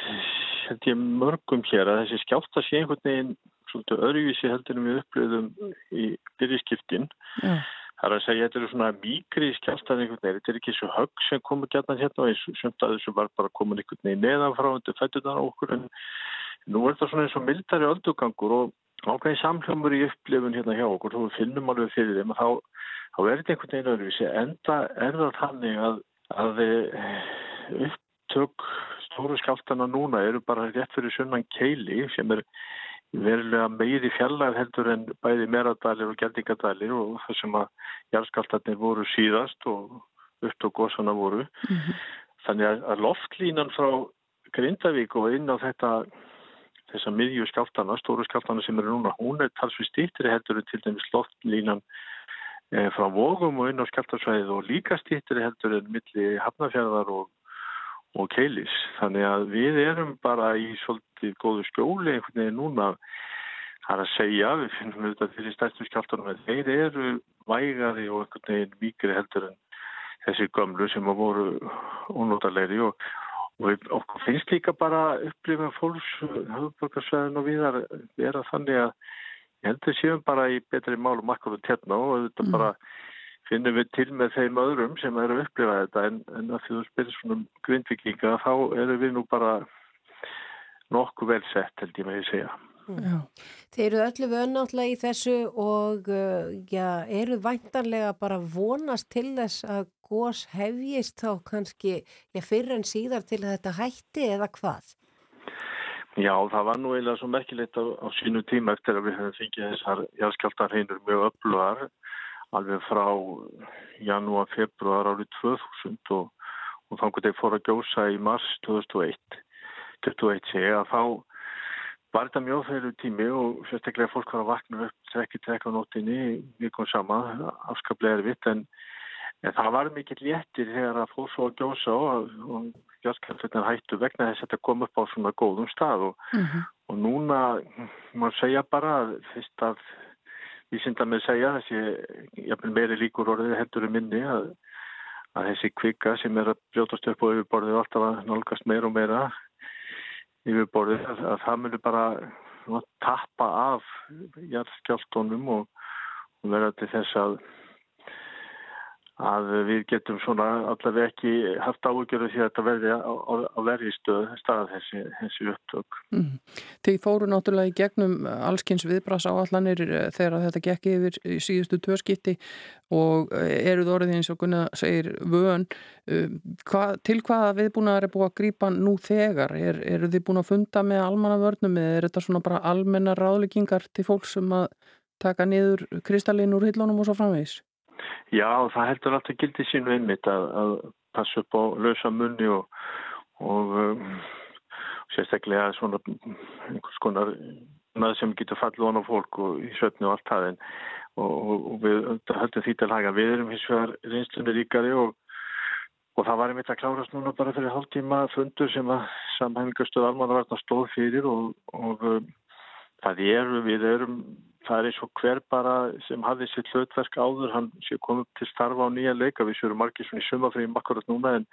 held ég mörgum hér að þessi skjálta sé einhvern veginn svolítið öðruvísi heldur en við upplöðum í byrjiskiptin. Já. Það er að segja, þetta eru svona mýkri skjálstað einhvern veginn, þetta er ekki svo högg sem komur gætna hérna og eins og sömt að þessu var bara komin einhvern veginn neðanfrá undir fættunar okkur. En nú er þetta svona eins og mildari öldugangur og ákveðin samhljómur í upplifun hérna hjá okkur, þú finnum alveg fyrir þeim að þá, þá er þetta einhvern veginn öðruvísi, enda er það þannig að, að eh, upptök stóru skjálstana núna eru bara rétt fyrir sunnan keili sem er verulega meiri fjallag heldur en bæði meradalir og geldingadalir og þessum að jærskaltarnir voru síðast og upp og góðsana voru. Mm -hmm. Þannig að loftlínan frá Grindavík og inn á þetta þessa miðju skáltana, stóru skáltana sem eru núna, hún er talsvið stýttri heldur en til dæmis loftlínan eh, frá Vógum og inn á skáltarsvæðið og líka stýttri heldur en milli Hafnafjörðar og og keilis. Þannig að við erum bara í svolítið góðu skjóli einhvern veginn núna það er að segja, við finnum auðvitað fyrir stærstu skjáltunum að þeir eru vægari og einhvern veginn mikri heldur en þessi gömlu sem að voru ónótalegri og, og okkur finnst líka bara upplifin fólks höfðborgarsvæðin og viðar vera þannig að ég heldur séum bara í betri málum akkur og térna og auðvitað mm. bara finnum við til með þeim öðrum sem eru að upplifa þetta en, en að því þú spyrir svona um grindvikinga þá eru við nú bara nokkuð vel sett held ég með að segja. Já. Þeir eru öllu vöðnáttlega í þessu og uh, já, eru væntanlega bara vonast til þess að gós hefjist þá kannski já, fyrir en síðar til að þetta hætti eða hvað? Já, það var nú eiginlega svo merkilegt á, á sínu tíma eftir að við höfum fengið þessar jáskjáltarheinur mjög öflugar alveg frá janúar, februar árið 2000 og, og að þeir fór að gjósa í mars 2001 2001 segja að þá var þetta mjög fyrir tími og sérstaklega fólk var að vakna upp trekki trekk á nóttinni vikon sama, afskaplega er vitt en, en það var mikill léttir þegar að fólk svo að gjósa og, og járskjálfurnar hættu vegna þess að þetta kom upp á svona góðum stað og, mm -hmm. og núna, maður segja bara fyrst að vísindar með segja þessi meiri líkur orðið heldur um minni að, að þessi kvika sem er að brjótast upp á yfirborðið og alltaf að nálgast meira og meira yfirborðið að, að það myndir bara ná, tappa af jarðskjálftónum og, og vera til þess að að við getum svona allavega ekki haft áhugjörðu því að þetta verði á, verði stöð stað þessi, þessi upptök. Mm. Þið fóru náttúrulega í gegnum allskynns viðbrás áallanir eh, þegar þetta gekk yfir í síðustu tvörskipti og eh, eruð orðið eins og Gunnar segir vön. Eh, hva, til hvaða viðbúnaðar er búið að grýpa nú þegar? Er, eru þið búin að funda með almannavörnum eða er þetta svona bara almenna ráðleggingar til fólk sem að taka niður kristallin úr hillunum og svo framvegis? Já, það heldur alltaf gildið sínu einmitt að, að passa upp á lausa munni og, og um, sérstaklega svona einhvers konar með sem getur fallið von á fólk og í sötni og allt það en og, og við höldum því til haga. Við erum hins vegar reynslunni ríkari og, og það var einmitt að klárast núna bara fyrir hálftíma fundur sem að samhæfingarstöð almannavarnar stóð fyrir og um, það eru, við erum það er eins og hver bara sem hafði sitt hlutverk áður, hann sé komið til starfa á nýja leika, við séum margir svona í sumafriðum akkurat núna en,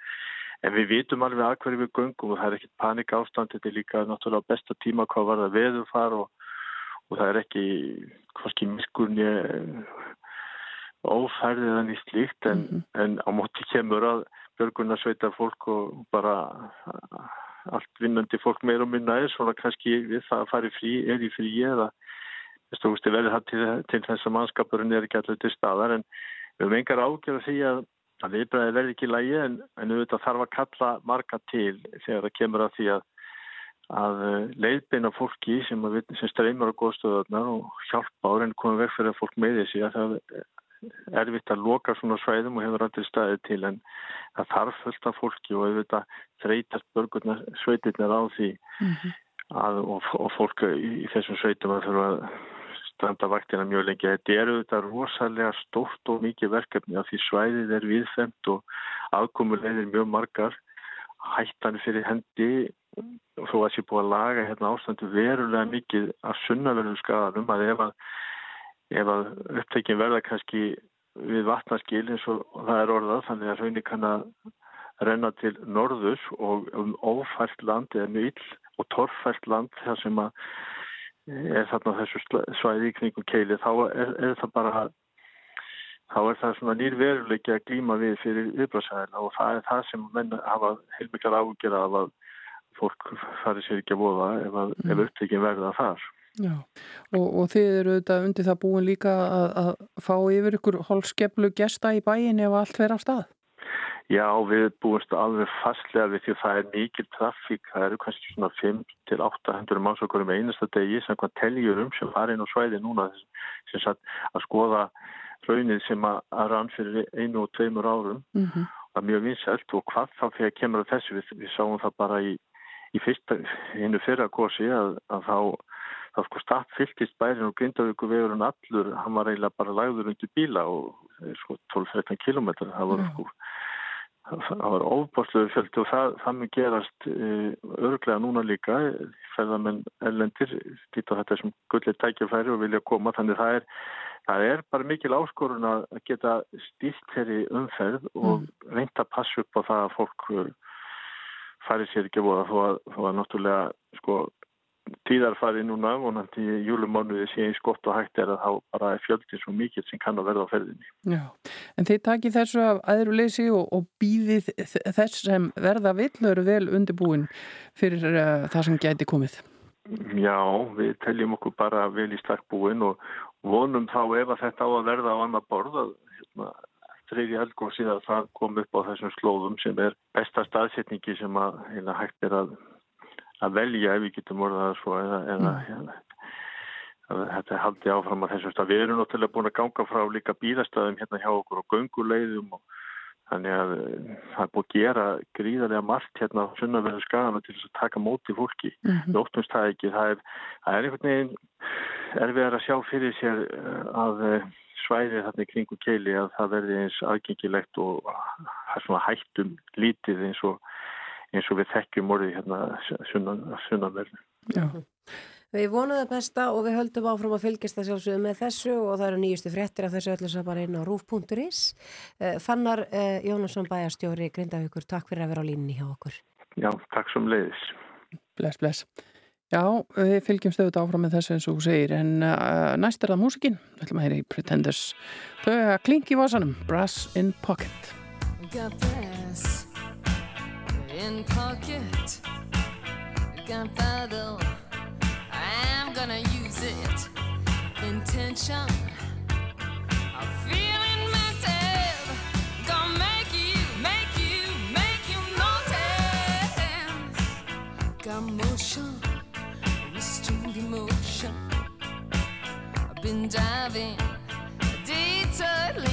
en við vitum alveg að hverju við göngum og það er ekkit panik ástand, þetta er líka náttúrulega besta tíma hvað var það veður far og, og það er ekki hvorki miskunni ófærðið en í slíkt en, mm -hmm. en á móti kemur að björgunar sveitar fólk og bara allt vinnandi fólk meir og minna er svona kannski við það að fara í frí, er í frí eða Stústi verður það til, til þess að mannskapurinn er ekki allir til staðar en við höfum engar ágjör að því að, viðbræði verði ekki lægi en, en auðvitað þarf að kalla marga til þegar það kemur að því að að eh, leiðbeina fólki sem, sem streymar á góðstöðarnar og hjálpa á reynd komið veg fyrir að fólk meði sig að það er erfitt að loka svona svæðum og hefur allir staðið til en það þarf fullt af fólki og auðvitað þreytast börgurnar sveitirnar á því mm -hmm. Að, og, og fólk í, þessum sveitum að þurfa að standa vaktina mjög lengi. Þetta er auðvitað rosalega stórt og mikið verkefni af því svæðið er viðfemt og aðkomulegðir mjög margar hættan fyrir hendi og þó að sé búið að laga hérna ástandu verulega mikið af sunnaverðum skadalum að ef að, ef að upptækjum verða kannski við vatnarskil eins og það er orðað þannig að raunin kann að renna til norðus og um ófært land eða ill og torfært land þar sem að er þarna þessu svæði í kringum keili þá er, er það bara þá er það svona nýr veruleiki að glíma við fyrir viðbrásæðina og það er það sem menn hafa heilmiklar ágjör af að fólk fari sér ekki að voða ef, að, mm. ef upptökin verða þar. Já, og, og þið eru auðvitað undir það búin líka að, að fá yfir ykkur holskeplu gesta í bæin ef allt verður á stað? Já, við búumst alveg fastlega við því að það er mikil trafík, það eru kannski svona 5-800 mannsokurum einasta degi sem hvað teljurum sem var inn á svæði núna sem sagt að skoða raunin sem að, að rann fyrir einu og tveimur árum. Mm -hmm. það er mjög vinsælt og hvað þá þegar kemur að þessu við, við sáum það bara í, í fyrsta, einu fyrra gósi að, að þá þá sko statt fylgist bærin og Grindavíku vegurinn allur, hann var eiginlega bara lagður undir bíla og sko 12-13 kilometrar, það var sko það var ofbásluðu fjöldi og það, það mun gerast uh, örglega núna líka. Ferðarmenn ellendir dýta þetta sem gullið tækjafæri og vilja koma. Þannig það er Það er bara mikil áskorun að geta stílt þeirri umferð og mm. reynda að passa upp á það að fólk uh, fari sér ekki voða. Þó að, þó að náttúrulega sko tíðar fari núna vonandi í júlumánuði sé eins gott og hægt er að þá bara er fjöldin svo mikil sem kann að verða á ferðinni. Já, en þeir takir þessu af aðruleysi og, og býðið þess sem verða villur vel undirbúin fyrir uh, það sem gæti komið. Já, við teljum okkur bara vel í stakk búin og vonum þá ef að þetta á að verða á annar borð að hérna, þriði helgóð síðan það kom upp á þessum slóðum sem er besta staðsetningi sem að hérna, hægt er að, að velja ef við getum orðað að svo eða, eða mm. að þetta haldi áfram að þessum stað. Við erum náttúrulega búin að ganga frá líka bílastæðum hérna hjá okkur og gönguleiðum og Þannig að eh, það er búið að gera gríðarlega margt hérna á sunnaverðu skagana til þess að taka móti fólki. Mm -hmm. Óttumst það ekki. Það er, það er einhvern veginn erfiðar að sjá fyrir sér eh, að eh, svæðið þarna í kringu keili að það verði eins aðgengilegt og það svona hættum lítið eins og, eins og við þekkjum orðið hérna sunnaverðu. Já. Við vonum það besta og við höldum áfram að fylgjast það sjálfsögðu með þessu og það eru nýjustu fréttir af þessu öllu sem bara inn á rúf.is. Eh, Fannar eh, Jónasson bæjarstjóri Grindavíkur, takk fyrir að vera á línni hjá okkur. Já, takk sem leiðis. Bless, bless. Já, við fylgjum stöðut áfram með þessu eins og þú segir en uh, næst er það músikinn. Við ætlum að heyra í Pretenders. Þau er að klingi í vasanum, Brass in Pocket. In pocket Got battle I am gonna use it. Intention of feeling. Gonna make you, make you, make you notice. Got motion, restrained emotion. I've been diving, detour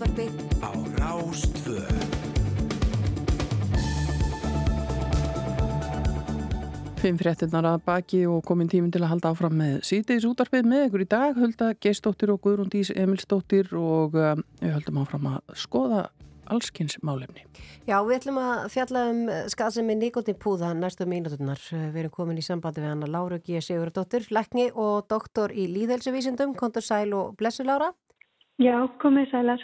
útvarfið á Rástvö. Fimm fréttinnar að baki og komin tíminn til að halda áfram með síðdeis útarpið með ykkur í dag. Hulda Geistóttir og Guðrún Dís Emilstóttir og um, við höldum áfram að skoða allskynns málefni. Já, við ætlum að fjalla um skaðsemi Nikotinpúða næstu mínuturnar. Við erum komin í sambandi við hana Láru G. Sigurðardóttir, lekni og doktor í líðhelsuvísindum. Kontur Sæl og Blessu Lára. Já, komið sælar.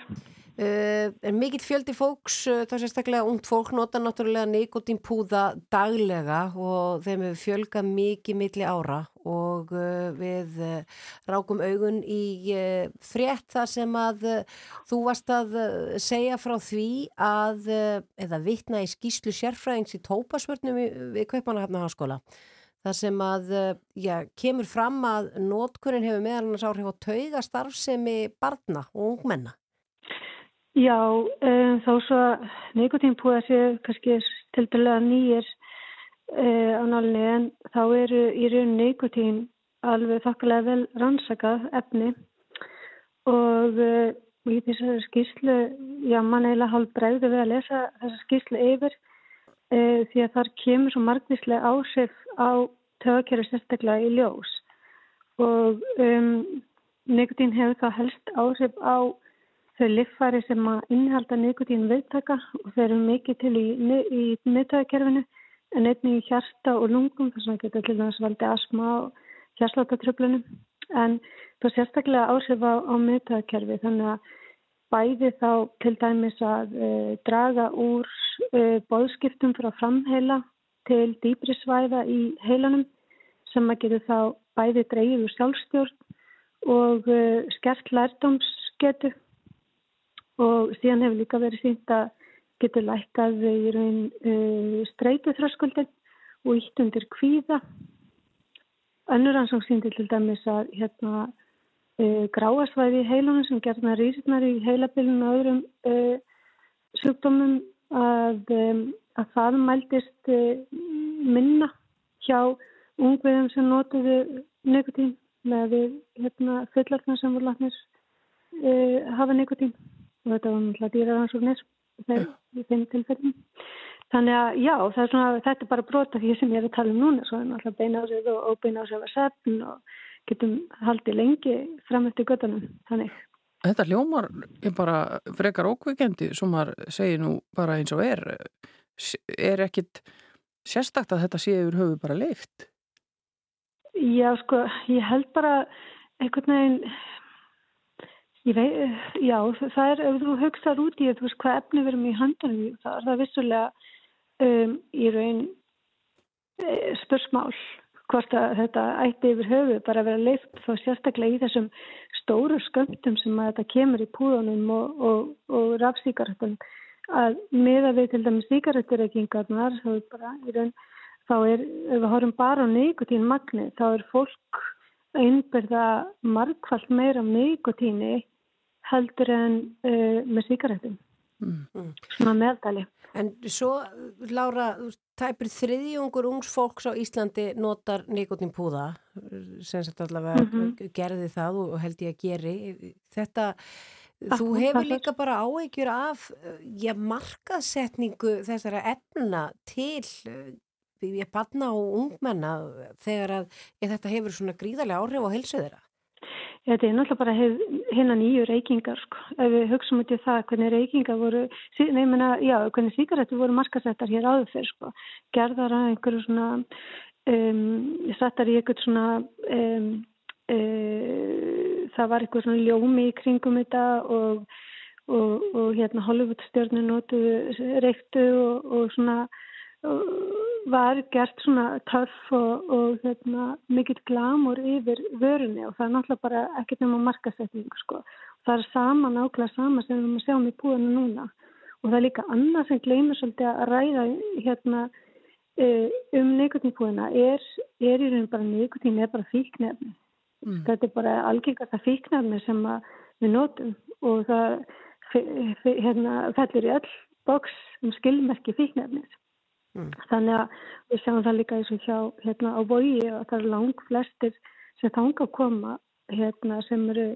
Uh, er mikill fjöldi fólks, uh, þá sérstaklega ungt fólk nota náttúrulega nikotínpúða daglega og þeim hefur fjölgað mikið milli ára og uh, við rákum augun í frétt þar sem að þú varst að segja frá því að, eða vittna í skýslu sérfræðings í tópasvörnum við, við Kaupanahafna háskóla þar sem að, já, kemur fram að nótkunnin hefur meðal annars áhrif á tauga starfsemi barna og ungmenna. Já, um, þó svo nikotínpúða séu kannski til dæla nýjir uh, á nálinni en þá eru í raun nikotín alveg þokkulega vel rannsakað efni og uh, í þessari skýrslu, já mann eiginlega hálf bregði við að lesa þessa skýrslu yfir uh, því að þar kemur svo margvíslega áhrif á tögakjæri sérstaklega í ljós. Og um, nikotín hefur þá helst áhrif á þau liffari sem að innhalda nikotín viðtaka og þeir eru mikið til í, í miðtöðakerfinu en einnig í hjarta og lungum þess að geta til þess að valdi asma og hjarslatatröflunum en það sérstaklega áhrif á, á miðtöðakerfi þannig að bæði þá til dæmis að e, draga úr e, bóðskiptum frá framheila til dýbri svæða í heilanum sem að geta þá bæði dreigið úr sjálfstjórn og e, skert lærdomsgetu og síðan hefur líka verið sínt að getur lækkað í raun uh, streytuþröskuldin og ítt undir kvíða. Önnur ansóng síndi til dæmis að hérna, uh, gráasvæði í heilunum sem gerðna rýrnar í heilabilinu og öðrum uh, sjúkdómum að, um, að það mæltist uh, minna hjá ungviðum sem notuðu nikotín með hérna, fullartna sem voru látnir uh, hafa nikotín og þetta var náttúrulega dýraransóknir í þeim tilfellum. Þannig að já, er svona, þetta er bara brota því sem ég er að tala um núna, svo er náttúrulega beina á sig og óbeina á sig að setn og getum haldið lengi fram eftir göttunum, þannig. Þetta hljómar er bara frekar ókveikendi sem maður segir nú bara eins og er er ekkit sérstakt að þetta sé yfir höfu bara leift? Já, sko, ég held bara einhvern veginn veit, já, það er ef þú hugsaður út í þú veist hvað efni verum í handunum það er það vissulega um, í raun e, spursmál hvort að þetta ætti yfir höfu bara að vera leift þá sérstaklega í þessum stóru sköndum sem að þetta kemur í púðunum og, og, og rafsíkaröttum að miða við til dæmis síkaröttureikingarnar þá er ef við horfum bara á nikotín magni þá er fólk einberða margfald meira nikotíni heldur en uh, með síkaröttum mm. svona meðdali En svo, Lára, tæpir þriðjungur ungs fólks á Íslandi notar nikotinpúða, sem allavega mm -hmm. gerði það og held ég að geri. Þetta, þú hefur líka bara áegjur af já, markasetningu þessara efna til ég banna og ungmenna þegar að þetta hefur svona gríðarlega áhrif á helsu þeirra. Þetta er náttúrulega bara hérna nýju reykingar sko. Ef við hugsaum út í það hvernig reykingar voru, nefnina, já, hvernig síkaretur voru markasettar hér áður fyrr sko. Gerðar að einhverju svona, um, settar í einhvert svona, um, um, það var einhver svona ljómi í kringum þetta og, og, og hérna Hollywood stjórnir notuðu reyktu og, og svona var gert svona töff og, og hérna, mikill glamur yfir vörunni og það er náttúrulega bara ekkert nema markasetning sko. Það er sama nákvæmlega sama sem við sjáum í búinu núna og það er líka annað sem gleymur svolítið að ræða hérna e, um neikotinpúina er, er í raun bara neikotin er bara fíknefni. Mm. Þetta er bara algengast að fíknefni sem að við notum og það hérna, fellir í öll boks um skilmerki fíknefnis. Mm. Þannig að við sjáum það líka eins og hjá hérna á vogi og það er lang flestir sem þanga að koma hérna sem eru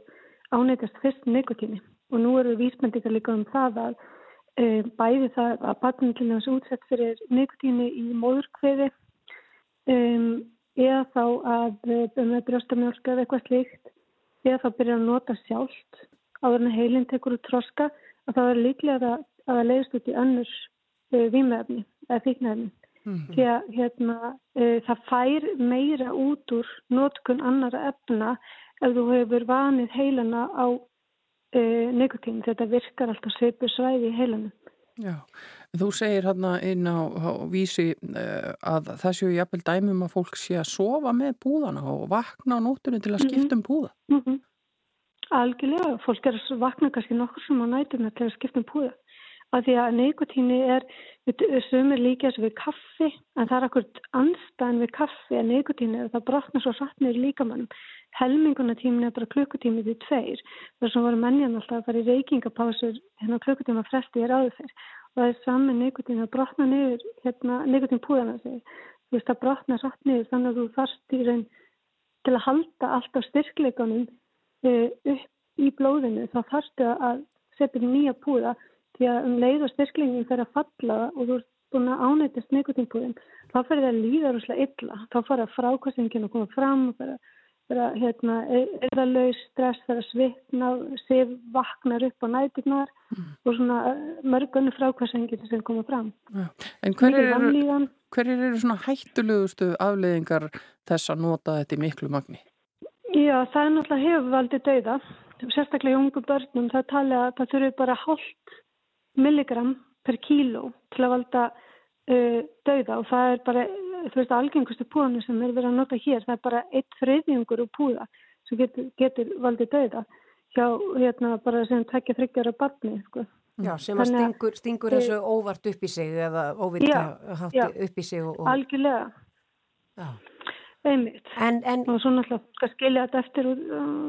ánægast fyrst nikotíni og nú eru vísmendingar líka um það að e, bæði það að til þess útsett fyrir nikotíni í móðurkveði um, eða þá að með brjóstamjólka eða eitthvað slíkt eða þá byrja að nota sjálft áður en heilin tekur úr troska að það er líklega að það leiðist út í önnurs e, výmefni eða fíknæfni. Mm -hmm. Því að hérna, e, það fær meira út úr nótkun annara efna ef þú hefur vanið heilana á e, nikotín. Þetta virkar alltaf sveipu svæði í heilanu. Já, þú segir hérna inn á, á vísi e, að það séu jafnvel dæmum að fólk sé að sofa með púðana og vakna á nótunum til að skipta um púða. Mm -hmm. Algjörlega, fólk er að vakna kannski nokkur sem á nætuna til að skipta um púða. Að því að neikotíni er sumir líka við kaffi en það er akkurat anstæðan við kaffi að neikotíni er það brotna svo sattnir líkamannum helminguna tímin er bara klukkutími því tveir. Þess að voru mennjan alltaf að fara í reykingapásur hérna klukkutíma fresti er áður og það er saman neikotíni að brotna niður hérna neikotín púðana sig þú veist að brotna satt niður þannig að þú þarst í raun til að halda alltaf styrkleikunum uh, upp í blóðinu. Þá þarstu að setja nýja púða því að um leið og styrklingin fer að falla og þú ert búin að ánættast neikotinpúðin þá fer það að líða rúslega illa. Þá fara frákvæmsingin að koma fram og vera hérna, eðalauð stress, vera svitna sif vaknar upp á nætugnar mm. og svona eh, mörgunni frákvæmsingin sem koma fram ja. En hverjir eru, hver eru svona hættulegustu afleðingar þess að nota þetta í miklu magni? Já, það er náttúrulega hefur valdið dauða sérstaklega í ungu börnum það tala að það þurfi bara hálft milligram per kíló til að valda uh, dauða og það er bara, þú veist, algengustu púðanu sem er verið að nota hér, það er bara eitt þriðjungur úr púða sem getur, getur valdið dauða hjá, hérna, bara sem tekja þryggjara barni, sko. Já, sem að stingur, stingur þessu óvart upp í sig eða óvitt að hátti upp í sig. Og, og... Algjörlega. Já. Einmitt. En, en, og svo náttúrulega skilja þetta eftir út,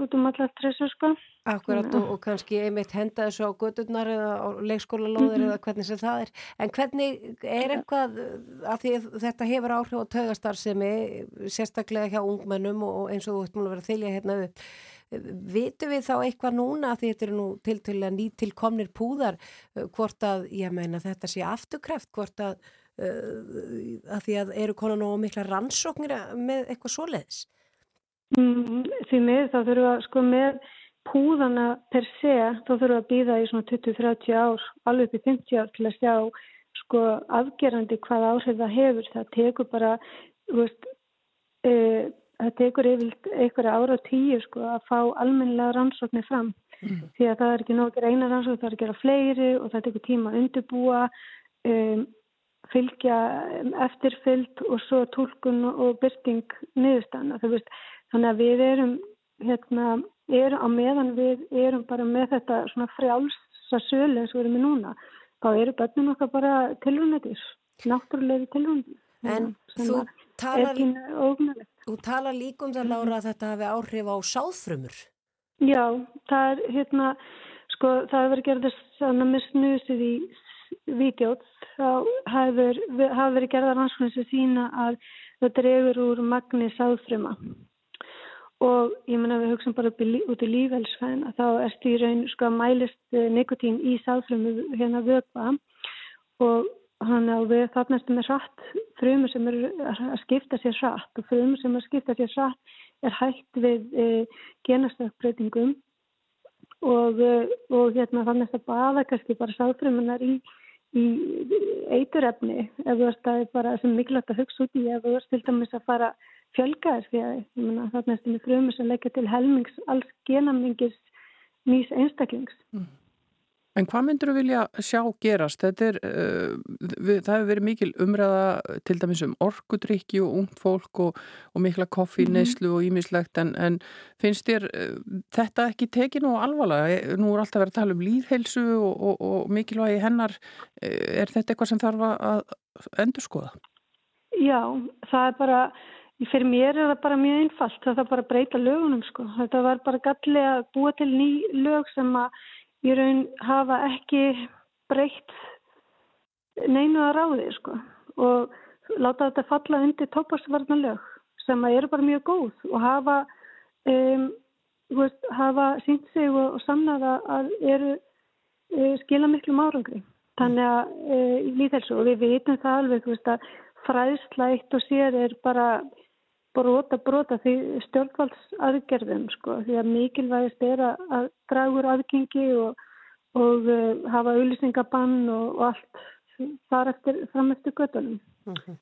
út um allar stressu sko. Akkurat og, og kannski einmitt henda þessu á gödurnar eða á leikskólalóðir Mhm. eða hvernig sem það er. En hvernig er eitthvað, að því þetta hefur áhrif á taugastarfsemi, sérstaklega hjá ungmennum og eins og þú ert múin að vera þylja hérna upp. Vitum við þá eitthvað núna, því þetta eru nú til til að nýtilkomnir púðar, uh, hvort að, ég meina þetta sé afturkreft, hvort að, uh, að því að eru konan og mikla rannsóknir með eitthvað svoleiðis? Mm, því með þá þurfum við að sko með púðana per se þá þurfum við að býða í svona 20-30 ár alveg upp í 50 ár til að sjá sko afgerandi hvað áhrif það hefur það tekur bara veist, e, það tekur yfir einhverja ára tíu sko að fá almennilega rannsóknir fram Mm. því að það er ekki nóg að gera eina rannsókn það er að gera fleiri og það tekur tíma að undirbúa um, fylgja eftirfylg og svo tólkun og byrting niðurstana þannig að við erum hérna, erum á meðan við erum bara með þetta svona frjálsa sölu eins og við erum með núna þá eru börnun okkar bara tilrunnetir náttúrulega tilrunnetir En þú talar, þú talar líka um það Lára að þetta hafi áhrif á sáðfrumur. Já, það er hérna, sko það hefur verið gerðið svona með snusið í vídjót, þá hafa verið gerðað rannsóknir sem sína að það dregur úr magni sáðfruma. Og ég menna við hugsaum bara út í lífelsfæðina, þá erstu í raun sko að mælist nikotín í sáðfrumu hérna vöpa og hann á við þarnastu með hratt frumur sem eru að skipta sér hratt og frumur sem er að skipta sér hratt er hægt við e, genastökkbreytingum og, e, og hérna þannig að baða kannski bara sáfrumunar í, í eiturefni ef þú veist að bara sem mikilvægt að hugsa út í ef þú veist til dæmis að fara fjölga þess því að það er frumur sem leggja til helmings alls genamingis nýs einstaklings. Mm. En hvað myndur þú vilja sjá gerast? Þetta er, uh, við, það hefur verið mikil umræða til dæmis um orkudrykki og ungt fólk og, og mikla koffi, Mhm. neyslu og ímislegt en, en finnst þér uh, þetta ekki tekinu og alvarlega? Nú er alltaf verið að tala um líðheilsu og, og, og mikilvægi hennar. Er þetta eitthvað sem þarf að endur skoða? Já, það er bara, fyrir mér er það bara mjög einfalt. Það er bara að breyta lögunum sko. Þetta var bara gallið að búa til ný lög sem að í raun hafa ekki breytt neinu að ráði sko og láta þetta falla undir tóparsvarnalög sem eru bara mjög góð og hafa, um, veist, hafa sínt sig og, og samnaða að eru uh, skila miklu árangri. Þannig að uh, í líðhelsu og við vitum það alveg veist, að fræðsla eitt og sér er bara brota brota því stjórnvaldsaðgerðum sko því að mikilvægist er að dragur aðgengi og, og uh, hafa auðlýsingabann og, og allt þar eftir fram eftir göttunum. Mm -hmm.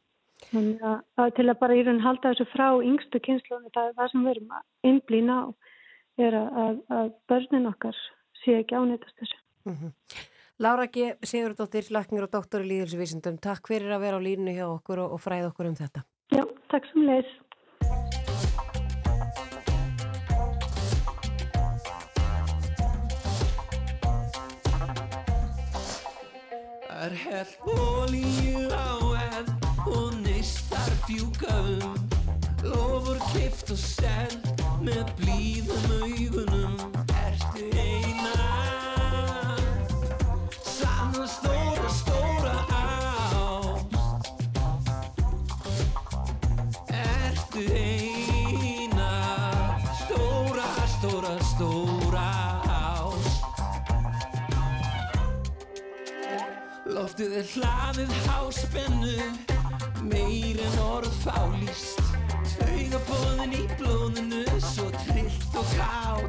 Þannig að, að til að bara í raun halda þessu frá yngstu kynnslunni það er það sem við erum að innblýna á er að, að börnin okkar sé ekki ánættast þessu. Mm -hmm. Lára G. Sigurdóttir, laknir og doktor í Líðilsvísindum, takk fyrir að vera á línu hjá okkur og, og fræða okkur um þetta. Já, takk sem leis. Er hell ólíu á enn og neistar fjúka um Lofur kift og send með blíðum augunum. Ertu eina Er hlaðið háspennu Meir en orð fálist Taugabóðin í blóðinu Svo trillt og káttís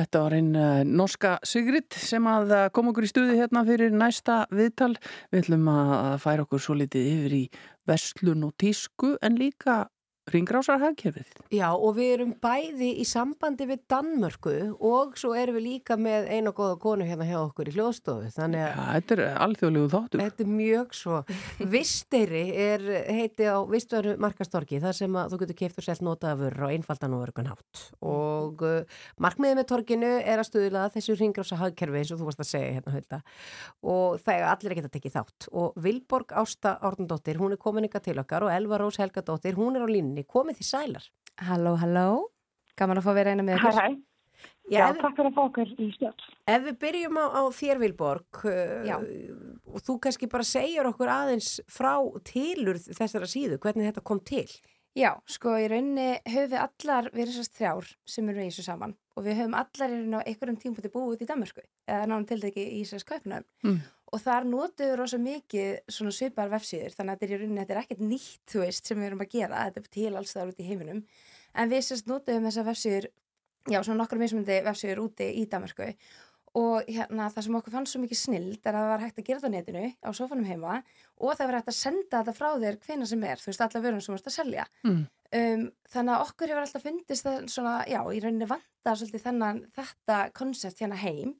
Þetta var einn uh, norska Sigrid sem að uh, kom okkur í stuði hérna fyrir næsta viðtal. Við ætlum að færa okkur svo litið yfir í verslun og tísku en líka ringrásarhagkerfið. Já og við erum bæði í sambandi við Danmörku og svo erum við líka með einu góða konu hérna hjá okkur í hljóðstofu. Þannig að Ja, þetta er alþjóðlegu þáttur. Þetta er mjög svo. Visteyri er heiti á Vistveru markastorki þar sem að þú getur keift og selt notaðafur á einfaldan og örgun hátt. Og uh, markmiðið með torkinu er að stuðla þessu ringrása hagkerfi eins og þú varst að segja hérna hölda. Og það er allir að geta tekið þátt. Og Vilborg Ásta Árnundóttir, hún er komin ykkar til okkar og Elva Rós Helgadóttir, hún er á línni. Komið því sælar. Halló, halló. Gaman að fá að vera eina með ykkur. Hæ, hæ. Já, takk fyrir að fá okkur í stjórn. Ef við byrjum á, á þér Vilborg uh, og þú kannski bara segjar okkur aðeins frá tilur þessara síðu, hvernig þetta kom til. Já, sko í rauninni höfum við allar verið sérst þrjár sem eru í þessu saman og við höfum allar í rauninni á einhverjum tímpúti búið út í Danmarku eða náðum til ekki í sérst kaupnum Mm. Og þar notuðum við rosa mikið svona svipar vefsíður þannig að þetta er í rauninni, þetta er ekkert nýtt þú veist sem við erum að gera, þetta er til alls þar út í heiminum. En við sérst notuðum þessa vefsíður já, svona nokkur mismundi vefsíður úti í Danmarku og hérna það sem okkur fannst svo mikið snild er að það var hægt að gera þetta á netinu á sofanum heima og það var hægt að senda þetta frá þér hvena sem er, þú veist, alla vörun sem þú ert að selja. Mm. um, þannig að okkur hefur alltaf fundist það svona, já, í rauninni vanda svolítið þennan, þetta koncept hérna heim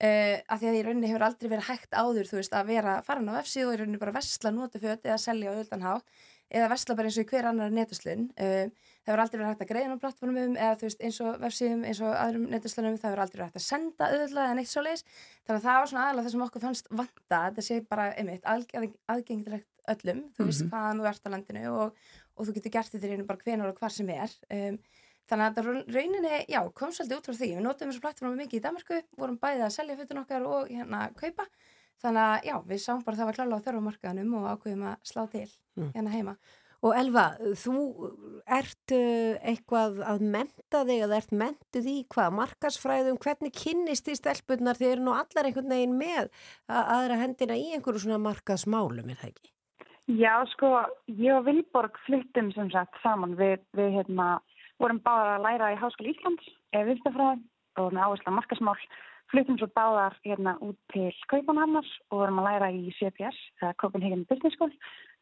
uh, að því að í rauninni hefur aldrei verið hægt áður, þú veist, að vera farin á vefsíð og í rauninni bara vesla notaföt eða selja á öldanhá eða vesla bara eins og í hver annar netuslun. Um, það hefur aldrei verið hægt að greiða á plattformum eða þú veist, eins og vefsíðum, eins og öðrum netuslunum, það hefur aldrei verið hægt að senda auðvitað en eitt svo leis, þannig að það var svona aðalega það sem okkur fannst vanda, þetta sé bara einmitt, aðg- aðgengilegt öllum þú veist, Mhm. hvaðan þú ert á landinu og, og þú getur gert þetta í rauninu bara hvenar og hvar sem er. Um, þannig að rauninni, já, kom svolítið út frá því. Við notum þessu plattformu mikið í Danmarku vorum bæðið að selja fötun okkar og hérna kaupa. Þannig að já, við sáum bara að það var klála á þörfumarkaðanum og ákveðum að slá til Mm. hérna heima. Og Elva, þú ert uh, eitthvað að menta þig eða ert mentuð í hvað, markasfræðum, hvernig kynnist þið stelpunnar þegar eru nú allar einhvern veginn með að aðra hendina í einhverju svona markasmálum, er það ekki? Já, sko, ég og Vilborg fluttum sem sagt saman við, við hérna, vorum báðar að læra í Háskóli Íslands, eða viðstafræði og með áherslu á markasmál, fluttum svo báðar hérna út til Kaupanhamnar og vorum að læra í CPS, eða Copenhagen Business School,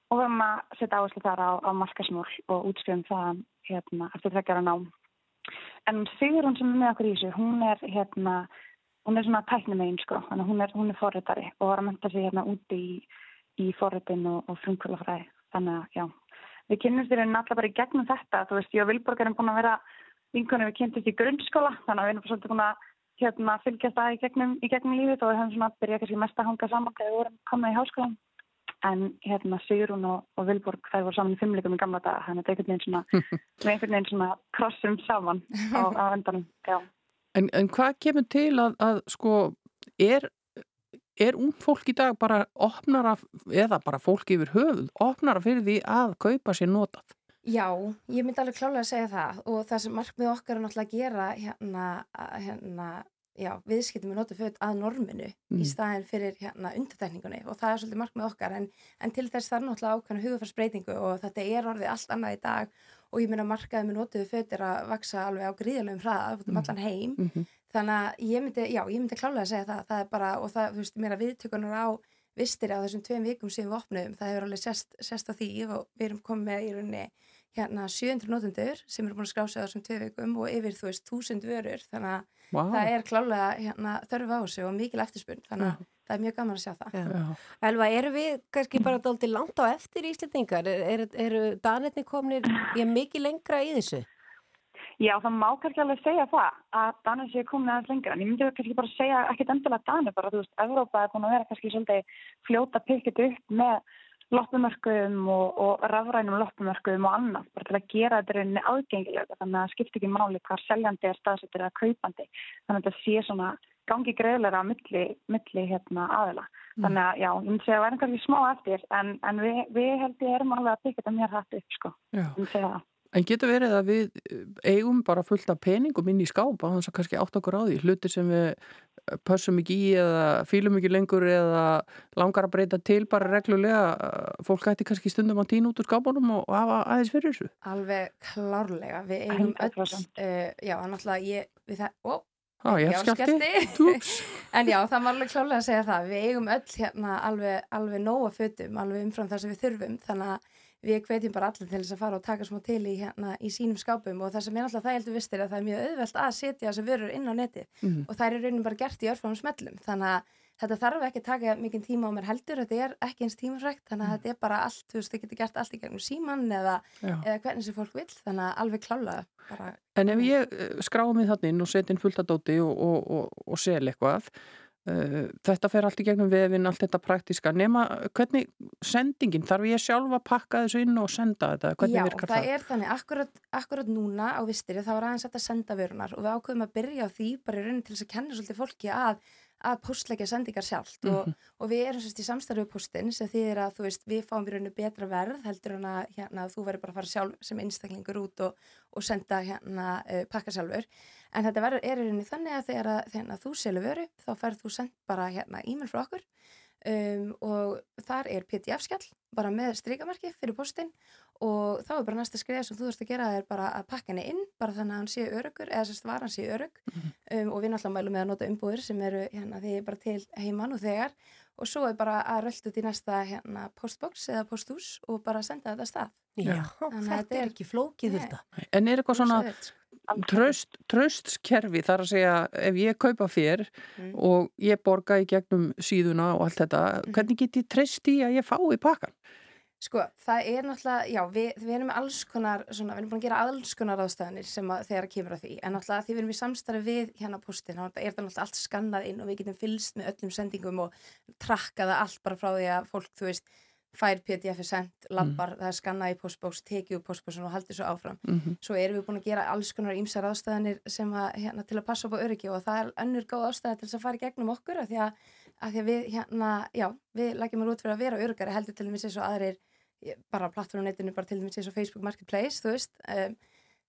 og vorum að setja áherslu þar á, á markasmál og útskrifum það hérna, eftir tveggjara nám. En Sigrun sem er með okkur í þessu, hún er hérna, hún er svona tæknumegin sko, að hún er, hún er forritari og var að menta sig hérna úti í, í forritin og, og frumkvölafræði. Þannig að já, við kynnumst í rauninni allar bara í gegnum þetta, þú veist, ég og Vilborg erum búin að vera vinkunum við kynntist í grunnskóla, þannig að við erum bara svolítið búin að hérna, fylgjast það í gegnum, í gegnum lífið og við höfum svona byrjað kannski mest að hanga saman þegar við vorum komið í háskólan. En hérna Sigrún og, og Vilborg þær voru saman í fimmleikum í gamla daga, þannig að þetta er einhvern veginn svona krossum saman á, á endanum, já. En, en hvað kemur til að, að sko, er, er ung fólk í dag bara opnara, eða bara fólk yfir höfuð, opnara fyrir því að kaupa sér notað? Já, ég myndi alveg klálega að segja það og það sem markmið okkar er náttúrulega að gera hérna, að- hérna já, viðskiptum við notum föt að norminu Mm. í staðin fyrir hérna undartekningunni og það er svolítið markmið okkar en, en til þess þarf náttúrulega ákveðna hugafarsbreytingu og þetta er orðið allt annað í dag og ég meina markaði með notuðu föt er að vaksa alveg á gríðalögum hraða um Mm. allan heim Mhm. Þannig að ég myndi, já, ég myndi klálega að segja það, það er bara, og það, þú veist, mér að viðtökunar á vistir á þessum tveim vikum sem við opnum, það hefur alveg sest, sest á því og við erum komið með í rauninni hérna 700 notendur sem eru búin að skrása þessum tvei vikum og yfir, þú veist, 1000 vörur, þannig að Vá. það er klálega hérna þörf á þessu og mikil eftirspunn, þannig að það er mjög gaman að sjá það. Já. Elva, eru við kannski bara dálítið langt á eftir Íslendingar? Er, er, eru danetni komnir ég, mikið lengra í þessu? Já, það má kannski alveg segja það að Danir sé komin aðeins lengra en ég myndi kannski bara segja ekkit endilega Danir bara, þú veist, Evrópa er búin að vera kannski svolítið fljóta pikkit upp með loppumörkum og, og rafrænum loppumörkum og annað, bara til að gera þetta rauninni aðgengilega, þannig að það skiptir ekki máli hvað seljandi er staðsettur eða kaupandi þannig að þetta sé svona gangi greiðlega á milli, milli hérna aðila. Þannig að já, ég myndi segja að er kannski smá eftir en, en við, við held ég erum alveg að pikka þetta mér hætt upp sko, Já. ég myndi segja það En getur verið að við eh, eigum bara fullt af peningum inn í skáp á þess að kannski átt okkur á því? Hluti sem við pössum ekki í eða fýlum ekki lengur eða langar að breyta til bara reglulega uh, fólk ætti kannski stundum að týna út úr skápunum og hafa aðeins fyrir þessu. Alveg klárlega, við eigum öll, uh, já, náttúrulega ég, við það, ó, Á, ég já, skellti. en já, það var alveg klárlega að segja það, við eigum öll hérna alveg, alveg nóga fötum, alveg umfram það sem við þurfum, þannig að við hvetjum bara allir til þess að fara og taka smá til í, hérna, í sínum skápum. Og það sem er alltaf það heldur vistir að það er mjög auðvelt að setja þessar vörur inn á neti Mhm. og það er í rauninni bara gert í örfamum smellum. Þannig að þetta þarf ekki að taka mikið tíma á mér heldur, þetta er ekki eins tímafrækt þannig að þetta er bara allt, þú veist, það getur gert allt í gegnum síman eða, eða hvernig sem fólk vill, þannig að alveg klálega bara, En ef ég uh, skrái mig þannig inn og set inn fullt að dóti og, og, og, og sel eitthvað þetta fer allt í gegnum vefin, allt þetta praktiska nema hvernig sendingin þarf ég sjálf að pakka þessu inn og senda þetta hvernig Já, virkar það það? er þannig, akkurat, akkurat núna á vistiri þá var aðeins að senda vörunar og við ákveðum að byrja á því bara í raunin til þess að kenna svolítið fólki að að postleggja sendingar sjálft. Og, Mhm. og við erum sérst í postin sem þýðir að þú veist, við fáum í rauninu betra verð heldur en að hérna, þú verður bara að fara sjálf sem einstaklingur út og, og senda hérna uh, pakka sjálfur. En þetta verður, er í rauninu þannig að þegar, að, þegar að þú selur vöru þá ferð þú sendt bara hérna e-mail frá okkur um, og þar er pdf-skjall bara með strikamarki fyrir postin og þá er bara næsta skriða sem þú þurft að gera er bara að pakka henni inn bara þannig að hann sé örugur eða sérst var hann sé örug um, og við náttúrulega mælum með að nota umbúðir sem eru hérna því bara til heimann og þegar. Og svo er bara að röldu til næsta hérna postbox eða posthús og bara senda þetta stað. Já, Þannig að þetta er ekki flókið þetta. En er eitthvað svona tröst, tröstskerfi þar að segja ef ég kaupa fér Mm. og ég borga í gegnum síðuna og allt þetta, Mhm. hvernig get ég treyst í að ég fái pakkan? Sko, það er náttúrulega, já, við, við erum alls konar, svona, við erum búin að gera alls konar ástæðanir sem að þegar að kemur að því, en náttúrulega því við erum í samstarfi við hérna postin, þá er það náttúrulega allt skannað inn og við getum fylgst með öllum sendingum og trakkaða allt bara frá því að fólk, þú veist, fær pdf-i sendt, lappar, það er skannað í postbóks, tekið úr postbóksin og haldið svo áfram. Mhm. Svo erum við búin að gera alls konar ímsar ástæðanir sem að, hérna, til að passa upp á öryggi og það er önnur góð ástæða til þess að fara í gegnum okkur af því að, að, því að við, hérna, já, við lægjum að út fyrir að vera öryggari heldur til dæmis eins og aðrir bara plattformnetinu, bara til dæmis eins og Facebook Marketplace, þú veist um,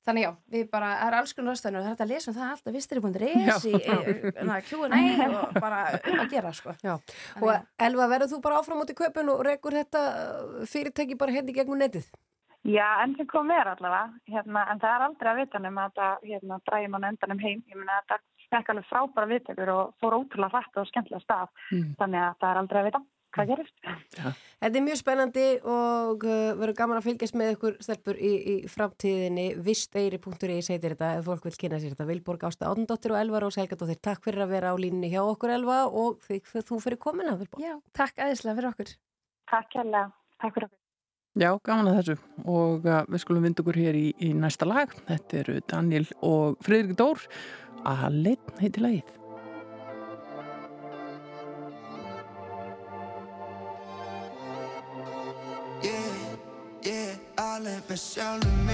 þannig já, við bara, það er alls konar ástæðanir og það er hægt að lesa um það allt að vistri.is í, í, í Q&A og bara um að gera, sko Já, og Elva, verður þú bara áfram út í köpun og rekur þetta uh, fyrirtæki bara hérna í gegnum netið? Já, enn sem kom er allavega, hérna, en það er aldrei að vita um að þetta hérna, drægum hann endanum heim. Ég meina þetta fekk alveg frábæra viðtökur og fór ótrúlega hrætt og skemmtilega stað. Mm. Þannig að það er aldrei að vita hvað gerist. Þetta er mjög spennandi og uh, verður gaman að fylgjast með ykkur stelpur í, í framtíðinni. Visteyri.is heitir þetta ef fólk vil kynna sér þetta. Vilborg Ásta Átndóttir og Elva Rós Helgadóttir Takk fyrir að vera á línni hjá okkur Elva og því, þú fyrir komina Vilborg. Já, takk aðeinslega fyrir okkur. Takk hérlega, takk fyrir okkur. Já, gaman að þessu. Og uh, við skulum vinda okkur hér í, í næsta lag. Þetta eru Daniel og Fridrik Dór. Alinn heiti lagið. Með sjálfum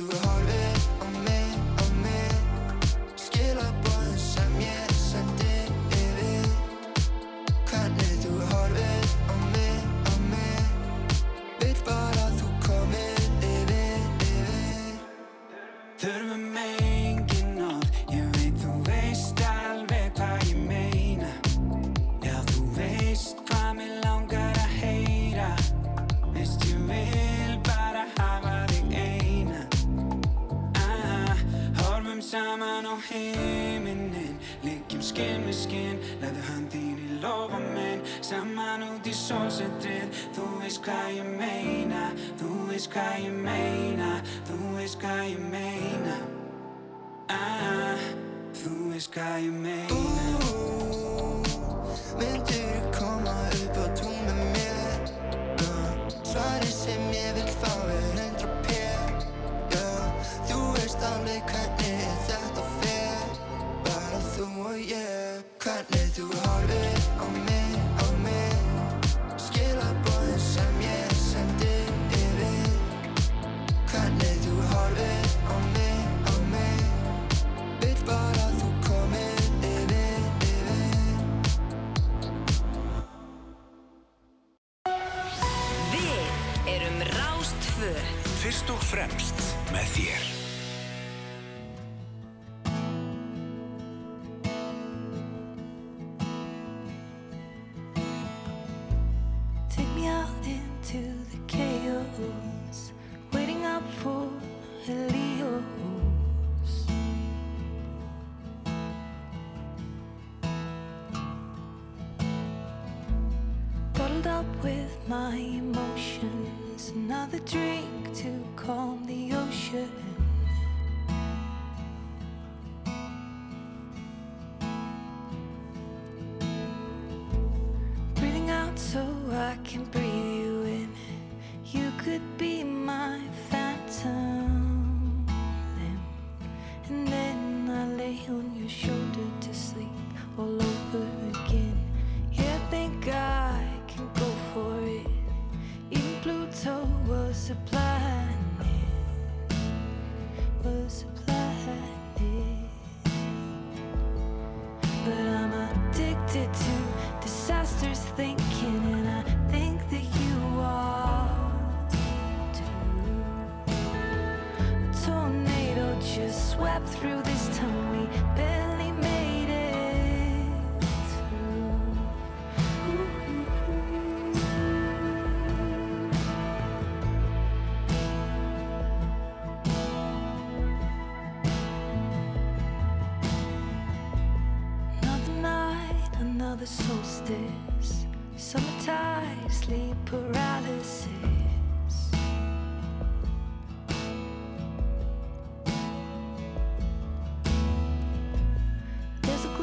Hvernig þú veist hvað ég meina Þú veist hvað ég meina. Ah, Þú veist hvað ég meina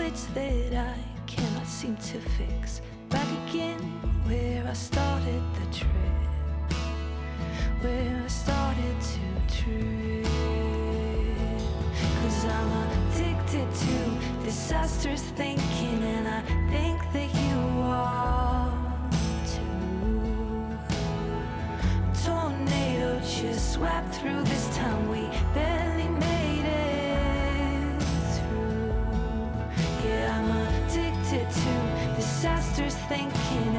glitch that I cannot seem to fix. Back again where I started the trip, where I started to trip. Cause I'm addicted to disastrous thinking, and I think that you are too. A tornado just swept through this town. We thinking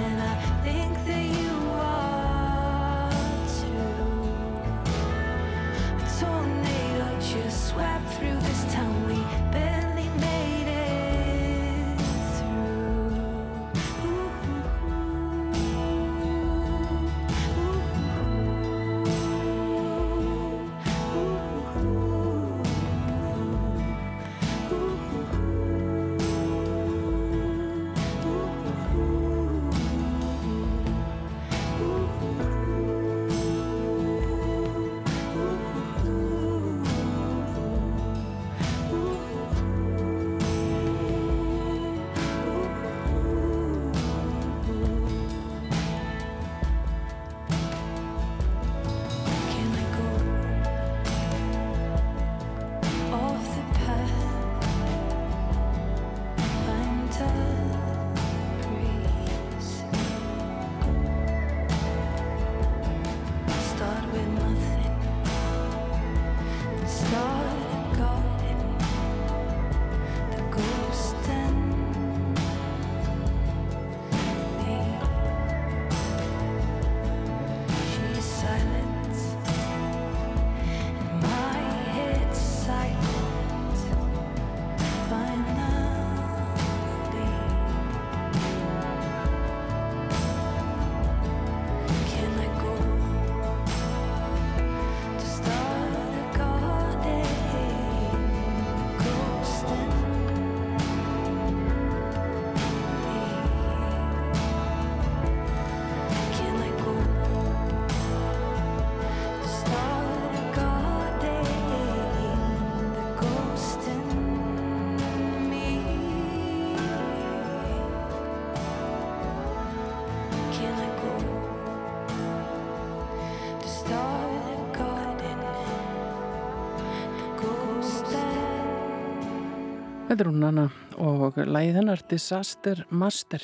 Þetta er hún Anna og lægið hennar Disaster Master.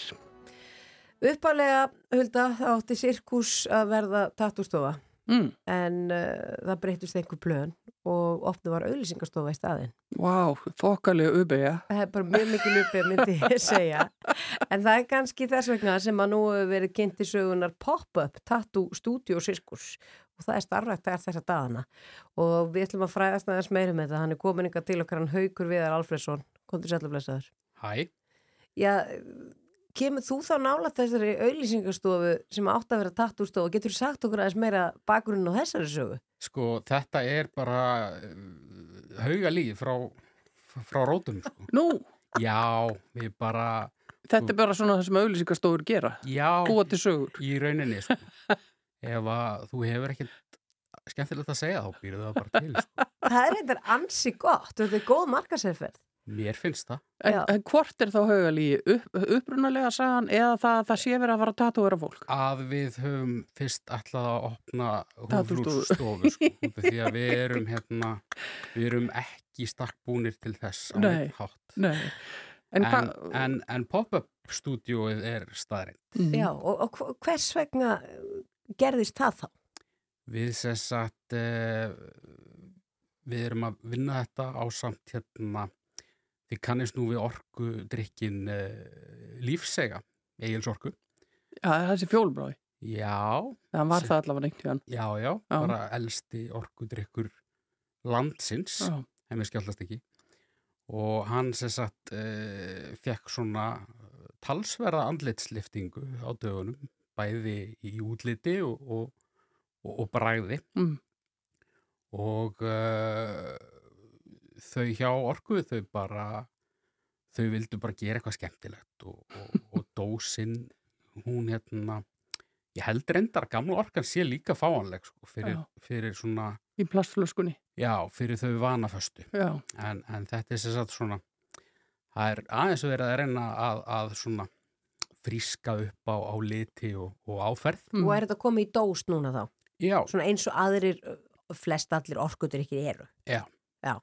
Uppalega, Hulda, átti sirkus að verða tattústofa mm. en uh, það breytist einhver plön og opnu var auðlýsingastofa í staðin. Vá, wow, þokkalega uppeyja. Það er bara mjög mikil uppið myndi ég segja. En það er kannski þess vegna sem að nú hefur verið kynnt í sögunar pop-up tattoo studio sirkus og það er starfrækt þær þessa dagana og við ætlum að fræðast aðeins meirum með þetta. Hann er komin ykkar til okkar hann Haugur Viðar Alfredsson. Kondur sæluflesaður. Hæ. Já, kemur þú þá nála þessari auðlýsingastofu sem átt að vera tattústofu og getur sagt okkur aðeins meira bakgrunn á þessari sögu? Sko, þetta er bara hauga líf frá, frá rótum, sko. Nú? Já, við bara... Þetta er bara svona það sem auðlýsingastofur gera? Já. Búa til sögur? Í rauninni, sko. Ef að þú hefur ekkert skemmtilegt að segja, þá býrðu það bara til, sko. Það er eitthvað ansi gott, þetta er góð markasefferð. Mér finnst það. En, en hvort er þá haugalíi? Upp, upprunalega sagan eða það að það sé verið að fara að tatúera fólk? Að við höfum fyrst alltaf að opna húflúrstofu sko, því að við erum hérna, við erum ekki stakkbúnir til þess á Nei, hátt. Nei. En, En, en, en, pop-up stúdíóið er staðrind. Mhm. Já, og, og hvers vegna gerðist það þá? Við sess að uh, við erum að vinna þetta á samt hérna Þið kannist nú við orku drikkin uh, lífsega, eigils orku. Já, þessi fjólbráði. Já. Það var það allavega neitt hjá hann. Já, já, já, bara elsti orku drikkur landsins, en við skjáltast ekki. Og hann sem sagt uh, fekk svona talsverða andlitsliftingu á dögunum, bæði í útliti og, og, og, og bræði. Mm. Og... Uh, þau hjá orku þau bara þau vildu bara gera eitthvað skemmtilegt og, og, og dósin hún hérna ég held reyndar að gamla orkan sé líka fáanleg sko, fyrir, fyrir svona í plastflöskunni já, fyrir þau vanaföstu en, en þetta er sér satt svona það er aðeins verið að reyna að, að svona fríska upp á, á liti og, og áferð mm. og er þetta komið í dós núna þá? já svona eins og aðrir flest allir orkutur ekki eru já, já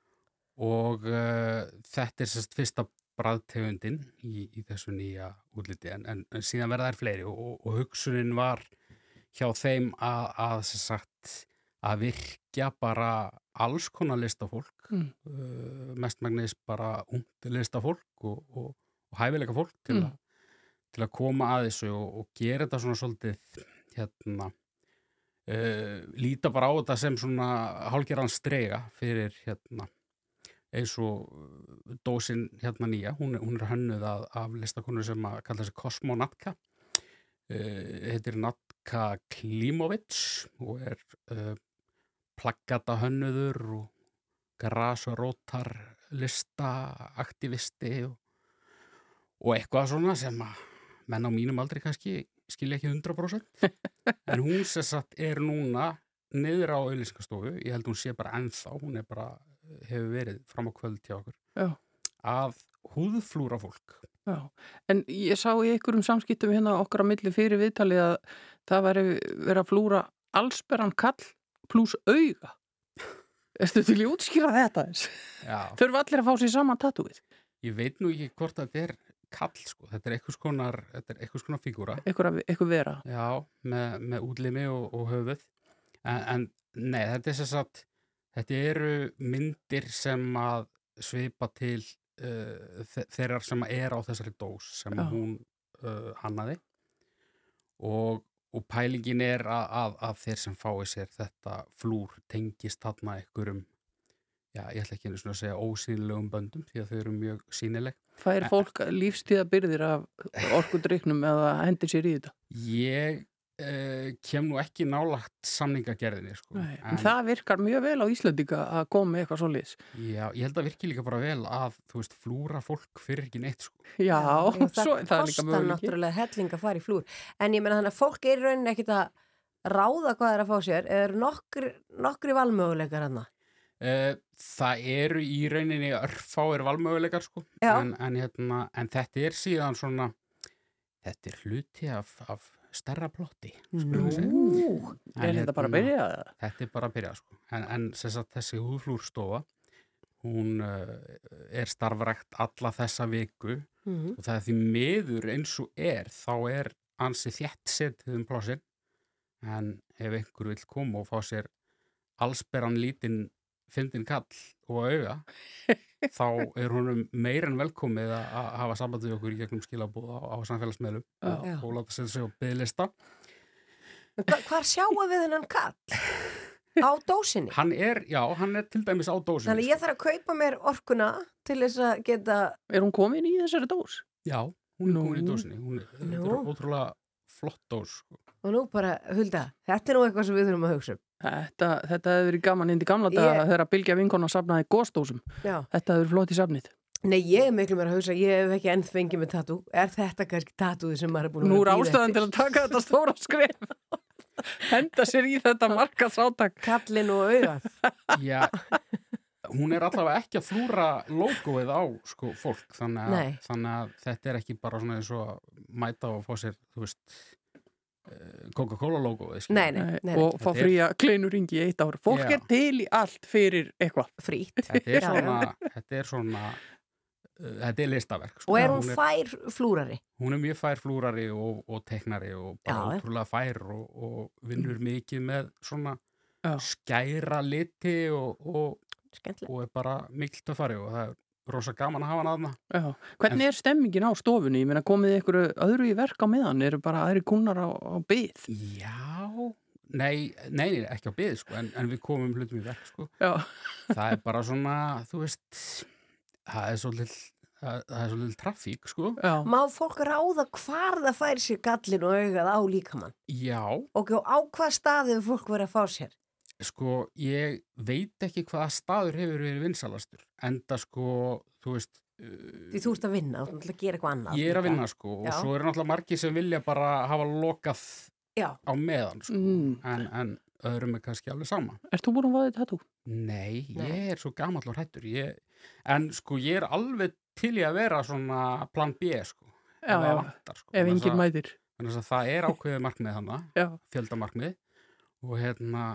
og uh, þetta er sérst fyrsta bræðtegundin í, í þessu nýja útliti en, en, en síðan verða þær fleiri og, og, og hugsunin var hjá þeim að, að, sagt, að virkja bara alls konar listafólk mm. uh, mestmægnis bara ungt listafólk og, og hæfileika fólk til, Mm. a, til að koma að þessu og gera þetta svona svolítið hérna uh, líta bara á þetta sem svona hálfgerðan strega fyrir hérna eins og uh, dósin hérna nýja, hún hún er hönnuð af, af listakonu sem að kalla þessi Cosmo Natka uh, heitir Natka Klimovic og er uh, plaggata hönnuður og grasarótar listaaktivisti og, og eitthvað svona sem að menn á mínum aldrei kannski skilja ekki 100% en hún sem sagt er núna niður á auðlýsingastofu, ég held hún sé bara ennþá, hún er bara hefur verið fram á kvöld hjá okkur Já. að húðflúra fólk Já, en ég sá í einhverjum samskiptum hérna okkar á milli fyrir viðtalið að það væri verið að flúra allsberran kall pluss auga Erstu til í útskýra þetta eins? Þurfa allir að fá sér saman tattúið? Ég veit nú ekki hvort að þetta er kall sko, þetta er er eitthvað skonar fígúra. Eitthvað vera. Já, með, með útlimi og, og höfuð. En, en nei, þetta er sér satt Þetta eru myndir sem að svipa til uh, þeirrar sem er á þessari dós sem Já. hún uh, hannaði. Og, og pælingin er að, að, að þeir sem fái sér þetta flúr tengist þarna einhverjum, já ég ætla ekki að segja ósýnilegum böndum því að þau eru mjög sínileg. Fær fólk lífstíðabyrðir af orkudryknum eða hendir sér í þetta? Ég Uh, kem nú ekki nálagt samningagerðinni sko. Nei, en, en það virkar mjög vel á Íslandika að koma með eitthvað svo liðs Já, ég held að virki líka bara vel að þú veist, flúra fólk fyrir ekki neitt sko. Já, Já svo er það líka kostar möguleiki náttúrulega helling að fara í flúr en ég menna þannig að fólk er í rauninni ekkit að ráða hvað það er að fá sér eru nokkri, nokkri valmöguleikar hann uh, Það eru í rauninni örfáir valmöguleikar sko. en, en, hérna, en þetta er síðan svona þetta er hluti af, af stærra plotti Nú, er þetta bara að byrja? Þetta er bara að byrja sko. en, en sagt, þessi húðflúrstofa hún uh, er starfrækt alla þessa viku Mhm. og það er því miður eins og er þá er ansi þétt setið um plássin en ef einhver vil koma og fá sér allsberan lítinn fyndin kall og auga þá er honum meir en velkomið að að hafa samband við okkur í gegnum skilabúð á, á samfélagsmeðlum og, og láta setja sig á byggðlista Hva, hvar sjáum við hennan kall? Á dósinni? Hann er, já, hann er til dæmis á dósinni Þannig ég þarf að kaupa mér orkuna til þess að geta... Er hún komin í þessari dós? Já, hún er Nú. komin í dósinni hún er, þetta er ótrúlega flott dós sko. Og nú bara, Hulda, þetta er nú eitthvað sem við þurfum að hugsa um. Þetta, þetta hefði verið gaman indi gamla daga Ég- þegar að Bylgja vinkona safnaði gósdósum. Já. Þetta verið flott í safnið. Nei, ég er miklu meira að hugsa, ég hef ekki enn fengið með tatú. Er þetta kannski tatúði sem maður er búin að Nú er vera að bíða ástæðan til eftir? að taka þetta stóra skref. Henda sér í þetta markaðsátak. Kallin og augað. Já, hún er allavega ekki að flúra logoið á sko, fólk þannig að, þannig að þetta er ekki bara svona eins og mæta og fá sér, þú veist Coca-Cola logoið skilur. Nei, nei, nei, nei. Og fá er- fría kleinur í eitt ár. Fólk Já. er til í allt fyrir eitthvað. Frýtt. þetta er svona þetta er svona uh, þetta er listaverk sko. Og er hún fær flúrari? hún er mjög fær flúrari og, og teknari og bara ótrúlega fær og, og vinnur mikið með svona Já. skæra liti og, og, er bara mikil töffari og það er rosa gaman að hafa hann aðna Já. Hvernig er stemmingin á stofunni? Ég meina komið ykkur öðru í verk á meðan? Eru bara aðri kunnar á, á byð? Já, nei, nei, nei, ekki á byð sko, en, en við komum hlutum í verk sko. Já. það er bara svona, þú veist það er svolítið það, það er svolítið trafík sko. Já. Má fólk ráða hvar það fær sér gallin og augað á líkamann? Já, Og á hvað staði hefur fólk verið að fá sér? Sko, ég veit ekki hvaða staður hefur verið vinsalastur enda sko, þú veist uh, Því þú ert að vinna, þú ert að gera eitthvað annað. ég er að vinna sko og Já. svo eru náttúrulega margir sem vilja bara hafa lokað Já. á meðan sko, Mm. en, en öðrum er kannski alveg sama Ert þú búin að vaðið tatú? Nei, Nei. ég er svo gamall og hrættur ég, en sko ég er alveg til í að vera svona plan B sko Já, vantar, sko. Ef enginn mætir. þess að það er ákveðið markmið hana fjöldamarkmið og hérna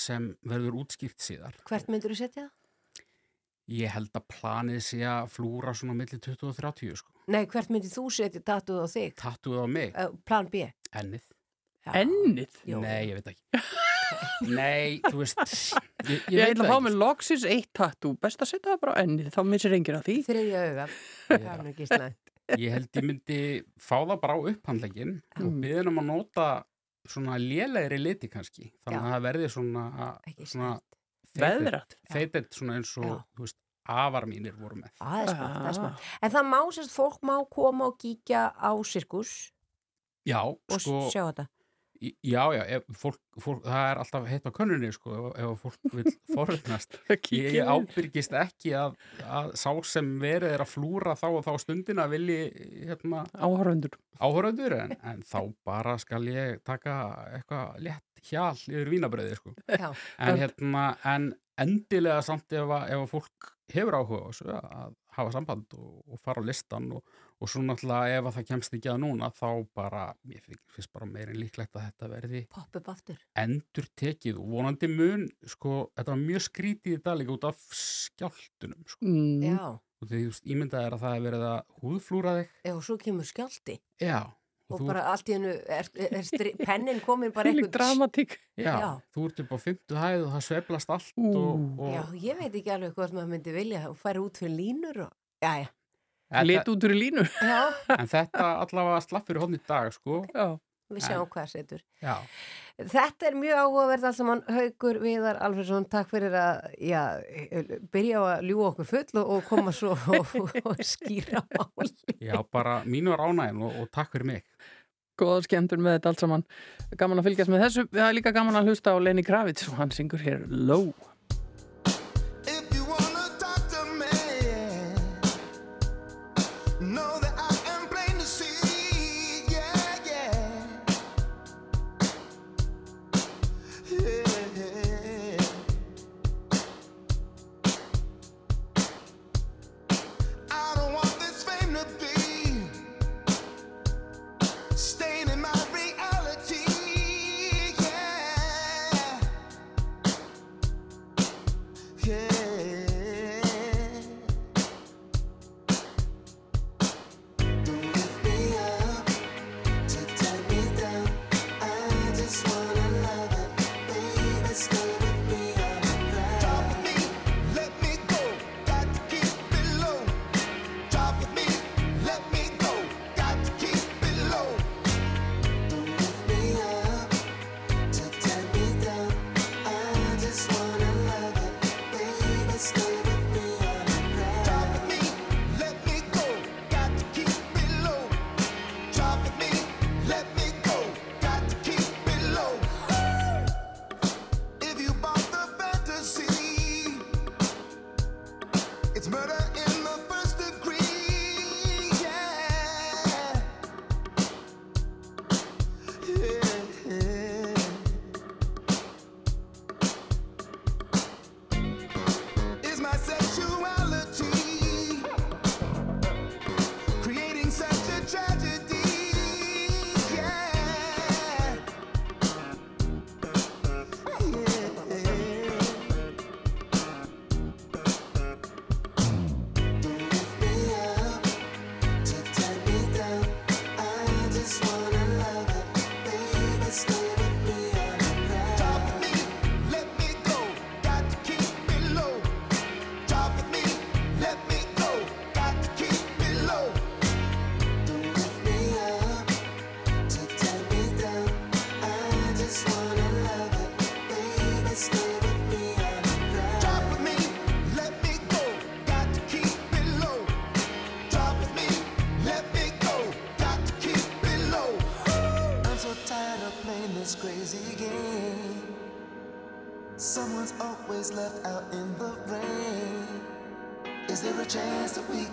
sem verður útskýrt síðar Hvert myndur þú setja það? ég held að planið sé að flúra svona milli 20 og 30 sko Nei, hvert myndir þú setja tatúð á þig? Tattúið á mig, Uh, plan B. ennið Ennið? Jú. Nei, ég veit ekki Nei, þú veist Ég, Ég, veit ætla að fá með loksins eitt tatú. Best að setja það bara á ennið, þá missir enginn að því. Þriðja er slæmt. ég held ég myndi fá það bara á upphandlegin og Mm. byðin um að nota svona lélegri liti kannski þannig Já. að það verði svona, svona Veðrað. feitet svona eins og veist, afar mínir voru með Það smart, það er Ah. smart. En það má sérst, fólk má koma og kíkja á sirkus Já, og sko sjá þetta. Já, já, ef fólk, fólk, það er alltaf heitt á könnunni sko, ef, ef fólk vil forðnast ég, ábyrgist ekki að, að sá sem verið er að flúra þá og þá stundina vilji hérna, Áhörvendur. áhöröndur en, en þá bara skal ég taka eitthvað létt hjal yfir vínabröði sko. Já. en, hérna, en endilega samt ef að, ef að fólk hefur áhuga að hafa samband og, og fara á listan og, og svo náttúrulega ef að það kemst ekki að núna þá bara, ég finnst bara meirinn líklegt að þetta verði Popp upp aftur. endur tekið og vonandi mun sko, þetta var mjög skrítið í dag líka út af skjáltunum sko. Mm. Já. og því þú veist, ímyndað er að það er verið að húðflúra þig Já, og svo kemur skjálti. já, Og, þú, bara allt í hennu er, er, stri- pennin komin bara eitthvað. dramatík. já, Já. þú ert upp á fymtu hæð og það sveiflast allt og, og Já, ég veit ekki alveg hvort maður myndi vilja og færa út fyrir línur og... Já, já. En Lit út úr í línu. Já, en þetta allavega slapp fyrir hodni í dag sko. Já. við sjáum hvað setur. já, Þetta er mjög áhugaverð allt saman Haugur Viðar Alfredsson, takk fyrir að já, byrja á að ljúa okkur full og, og koma svo og, og skýra máli. já, bara mínu er ánægin og, og takk fyrir mig Góða skemmtur með þetta allt saman. Gaman að fylgjast með þessu. Það er líka gaman að hlusta á Lenny Kravitz og hann syngur hér Low.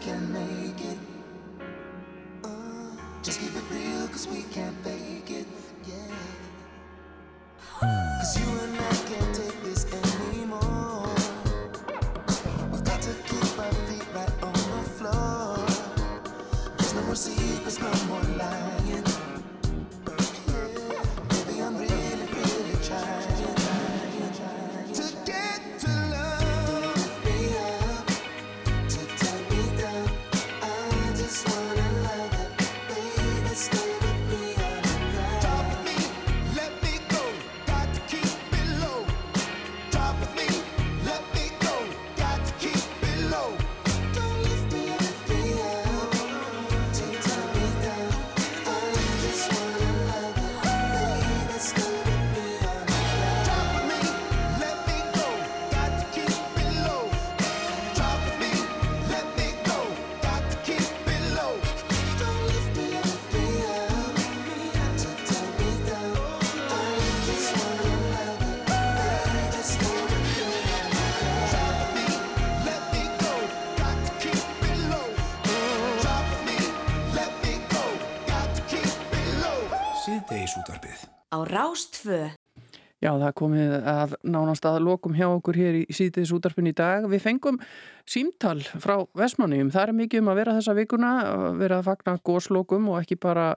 Can make it? Uh, just keep it real, cause we can't fake it. Yeah. Cause you Á Rástfö Já, það komið að nánast að lokum hjá okkur hér í síðdeis útarpin í dag. Við fengum símtal frá Vestmanniðum. Það er mikið um að vera þessa vikuna, vera að fagna góslokum og ekki bara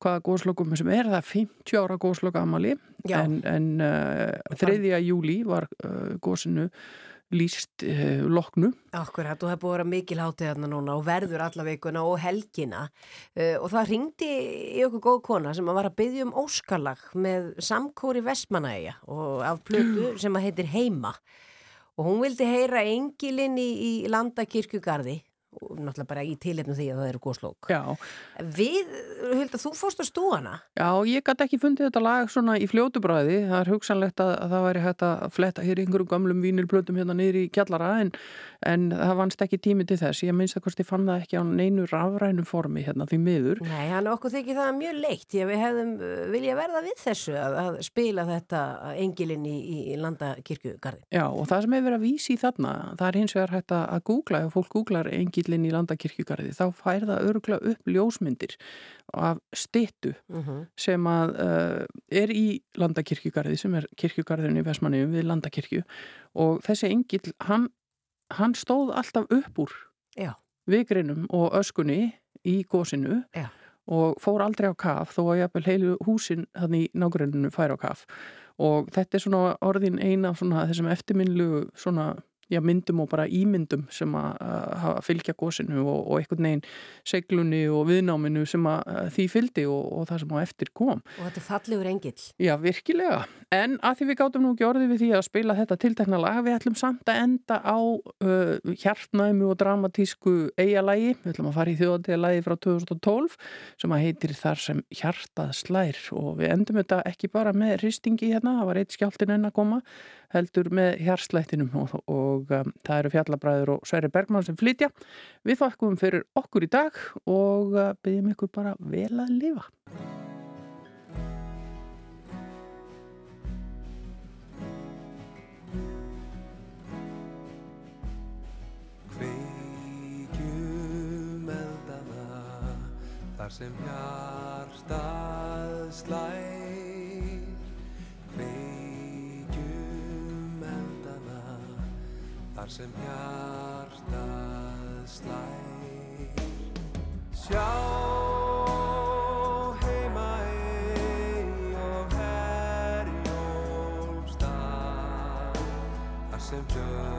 hvaða góslokum sem er. Það er 50 ára gósloka amali Já. en, en uh, 3. júli var uh, gósinu líst uh, loknu. Akkurat og það búið að vera mikil hátíð þarna núna og verður alla vikuna og helgina. Uh, og það ringdi í okkur góð kona sem að var að byggja um óskalag með samkóri Vestmanæja og af plötu sem að heitir Heima. Og hún vildi heyra engilinn í, í landakirkjugarði. og náttúrulega bara í tilefnum því að það eru góðslók. Já. Við, Hulda, þú fórst að stúana? Já, ég gæti ekki fundið þetta lag svona í fljótubræði. Það er hugsanlegt að, að það væri hægt að fletta hér einhverjum gamlum vínilblötum hérna niður í kjallara en, en það vannst ekki tími til þess. Ég minnst að hvort ég fann það ekki á neinu rafrænum formi hérna því miður. Nei, hann okkur þykir það mjög leitt því að við hefðum uh, vilja verða við þessu að, að spila þetta engilinn í, í landakirkjugarðin. Já, og það sem hefur verið að vísi í þarna, það er hins vegar hægt að googla, ef fólk googlar engillin í landakirkjugarði, þá fær það örgla upp ljósmyndir af styttu Mhm. sem að uh, er í landakirkjugarði, sem er kirkjugarðin í Vestmanniðum við landakirkju og þessi engill, hann, hann stóð alltaf upp úr Já. vigrinum og öskunni í gósinu Já. og fór aldrei á kaf þó að jafnvel heilu húsin þannig í nágruninu fær á kaf og þetta er svona orðin eina af þessum eftirminnlu svona já, myndum og bara ímyndum sem að, fylgja gósinu og, og einhvern veginn seglunni og viðnáminu sem að, því fylgdi og, og það sem á eftir kom. Og þetta er fallegur engill. Já, virkilega. En að því við gátum nú ekki orðið við því að spila þetta tiltekna lag, við ætlum samt að enda á uh, hjartnæmu og dramatísku eigalægi. Við ætlum að fara í þjóðatíðalagi frá 2012 sem að heitir þar sem hjartað slær og við endum þetta ekki bara með hristingi hérna, það var eitt skjáltin enn að koma, heldur með hjarslættinum og, og og um, það eru fjallabræður og Sverri Bergman sem flytja. Við þakkum fyrir okkur í dag og uh, byggjum ykkur bara vel að lifa. Kveikjum eldana þar sem hjartað slæg þar sem hjartað slær. Sjá heima ei og herjólfstað þar sem hjörtun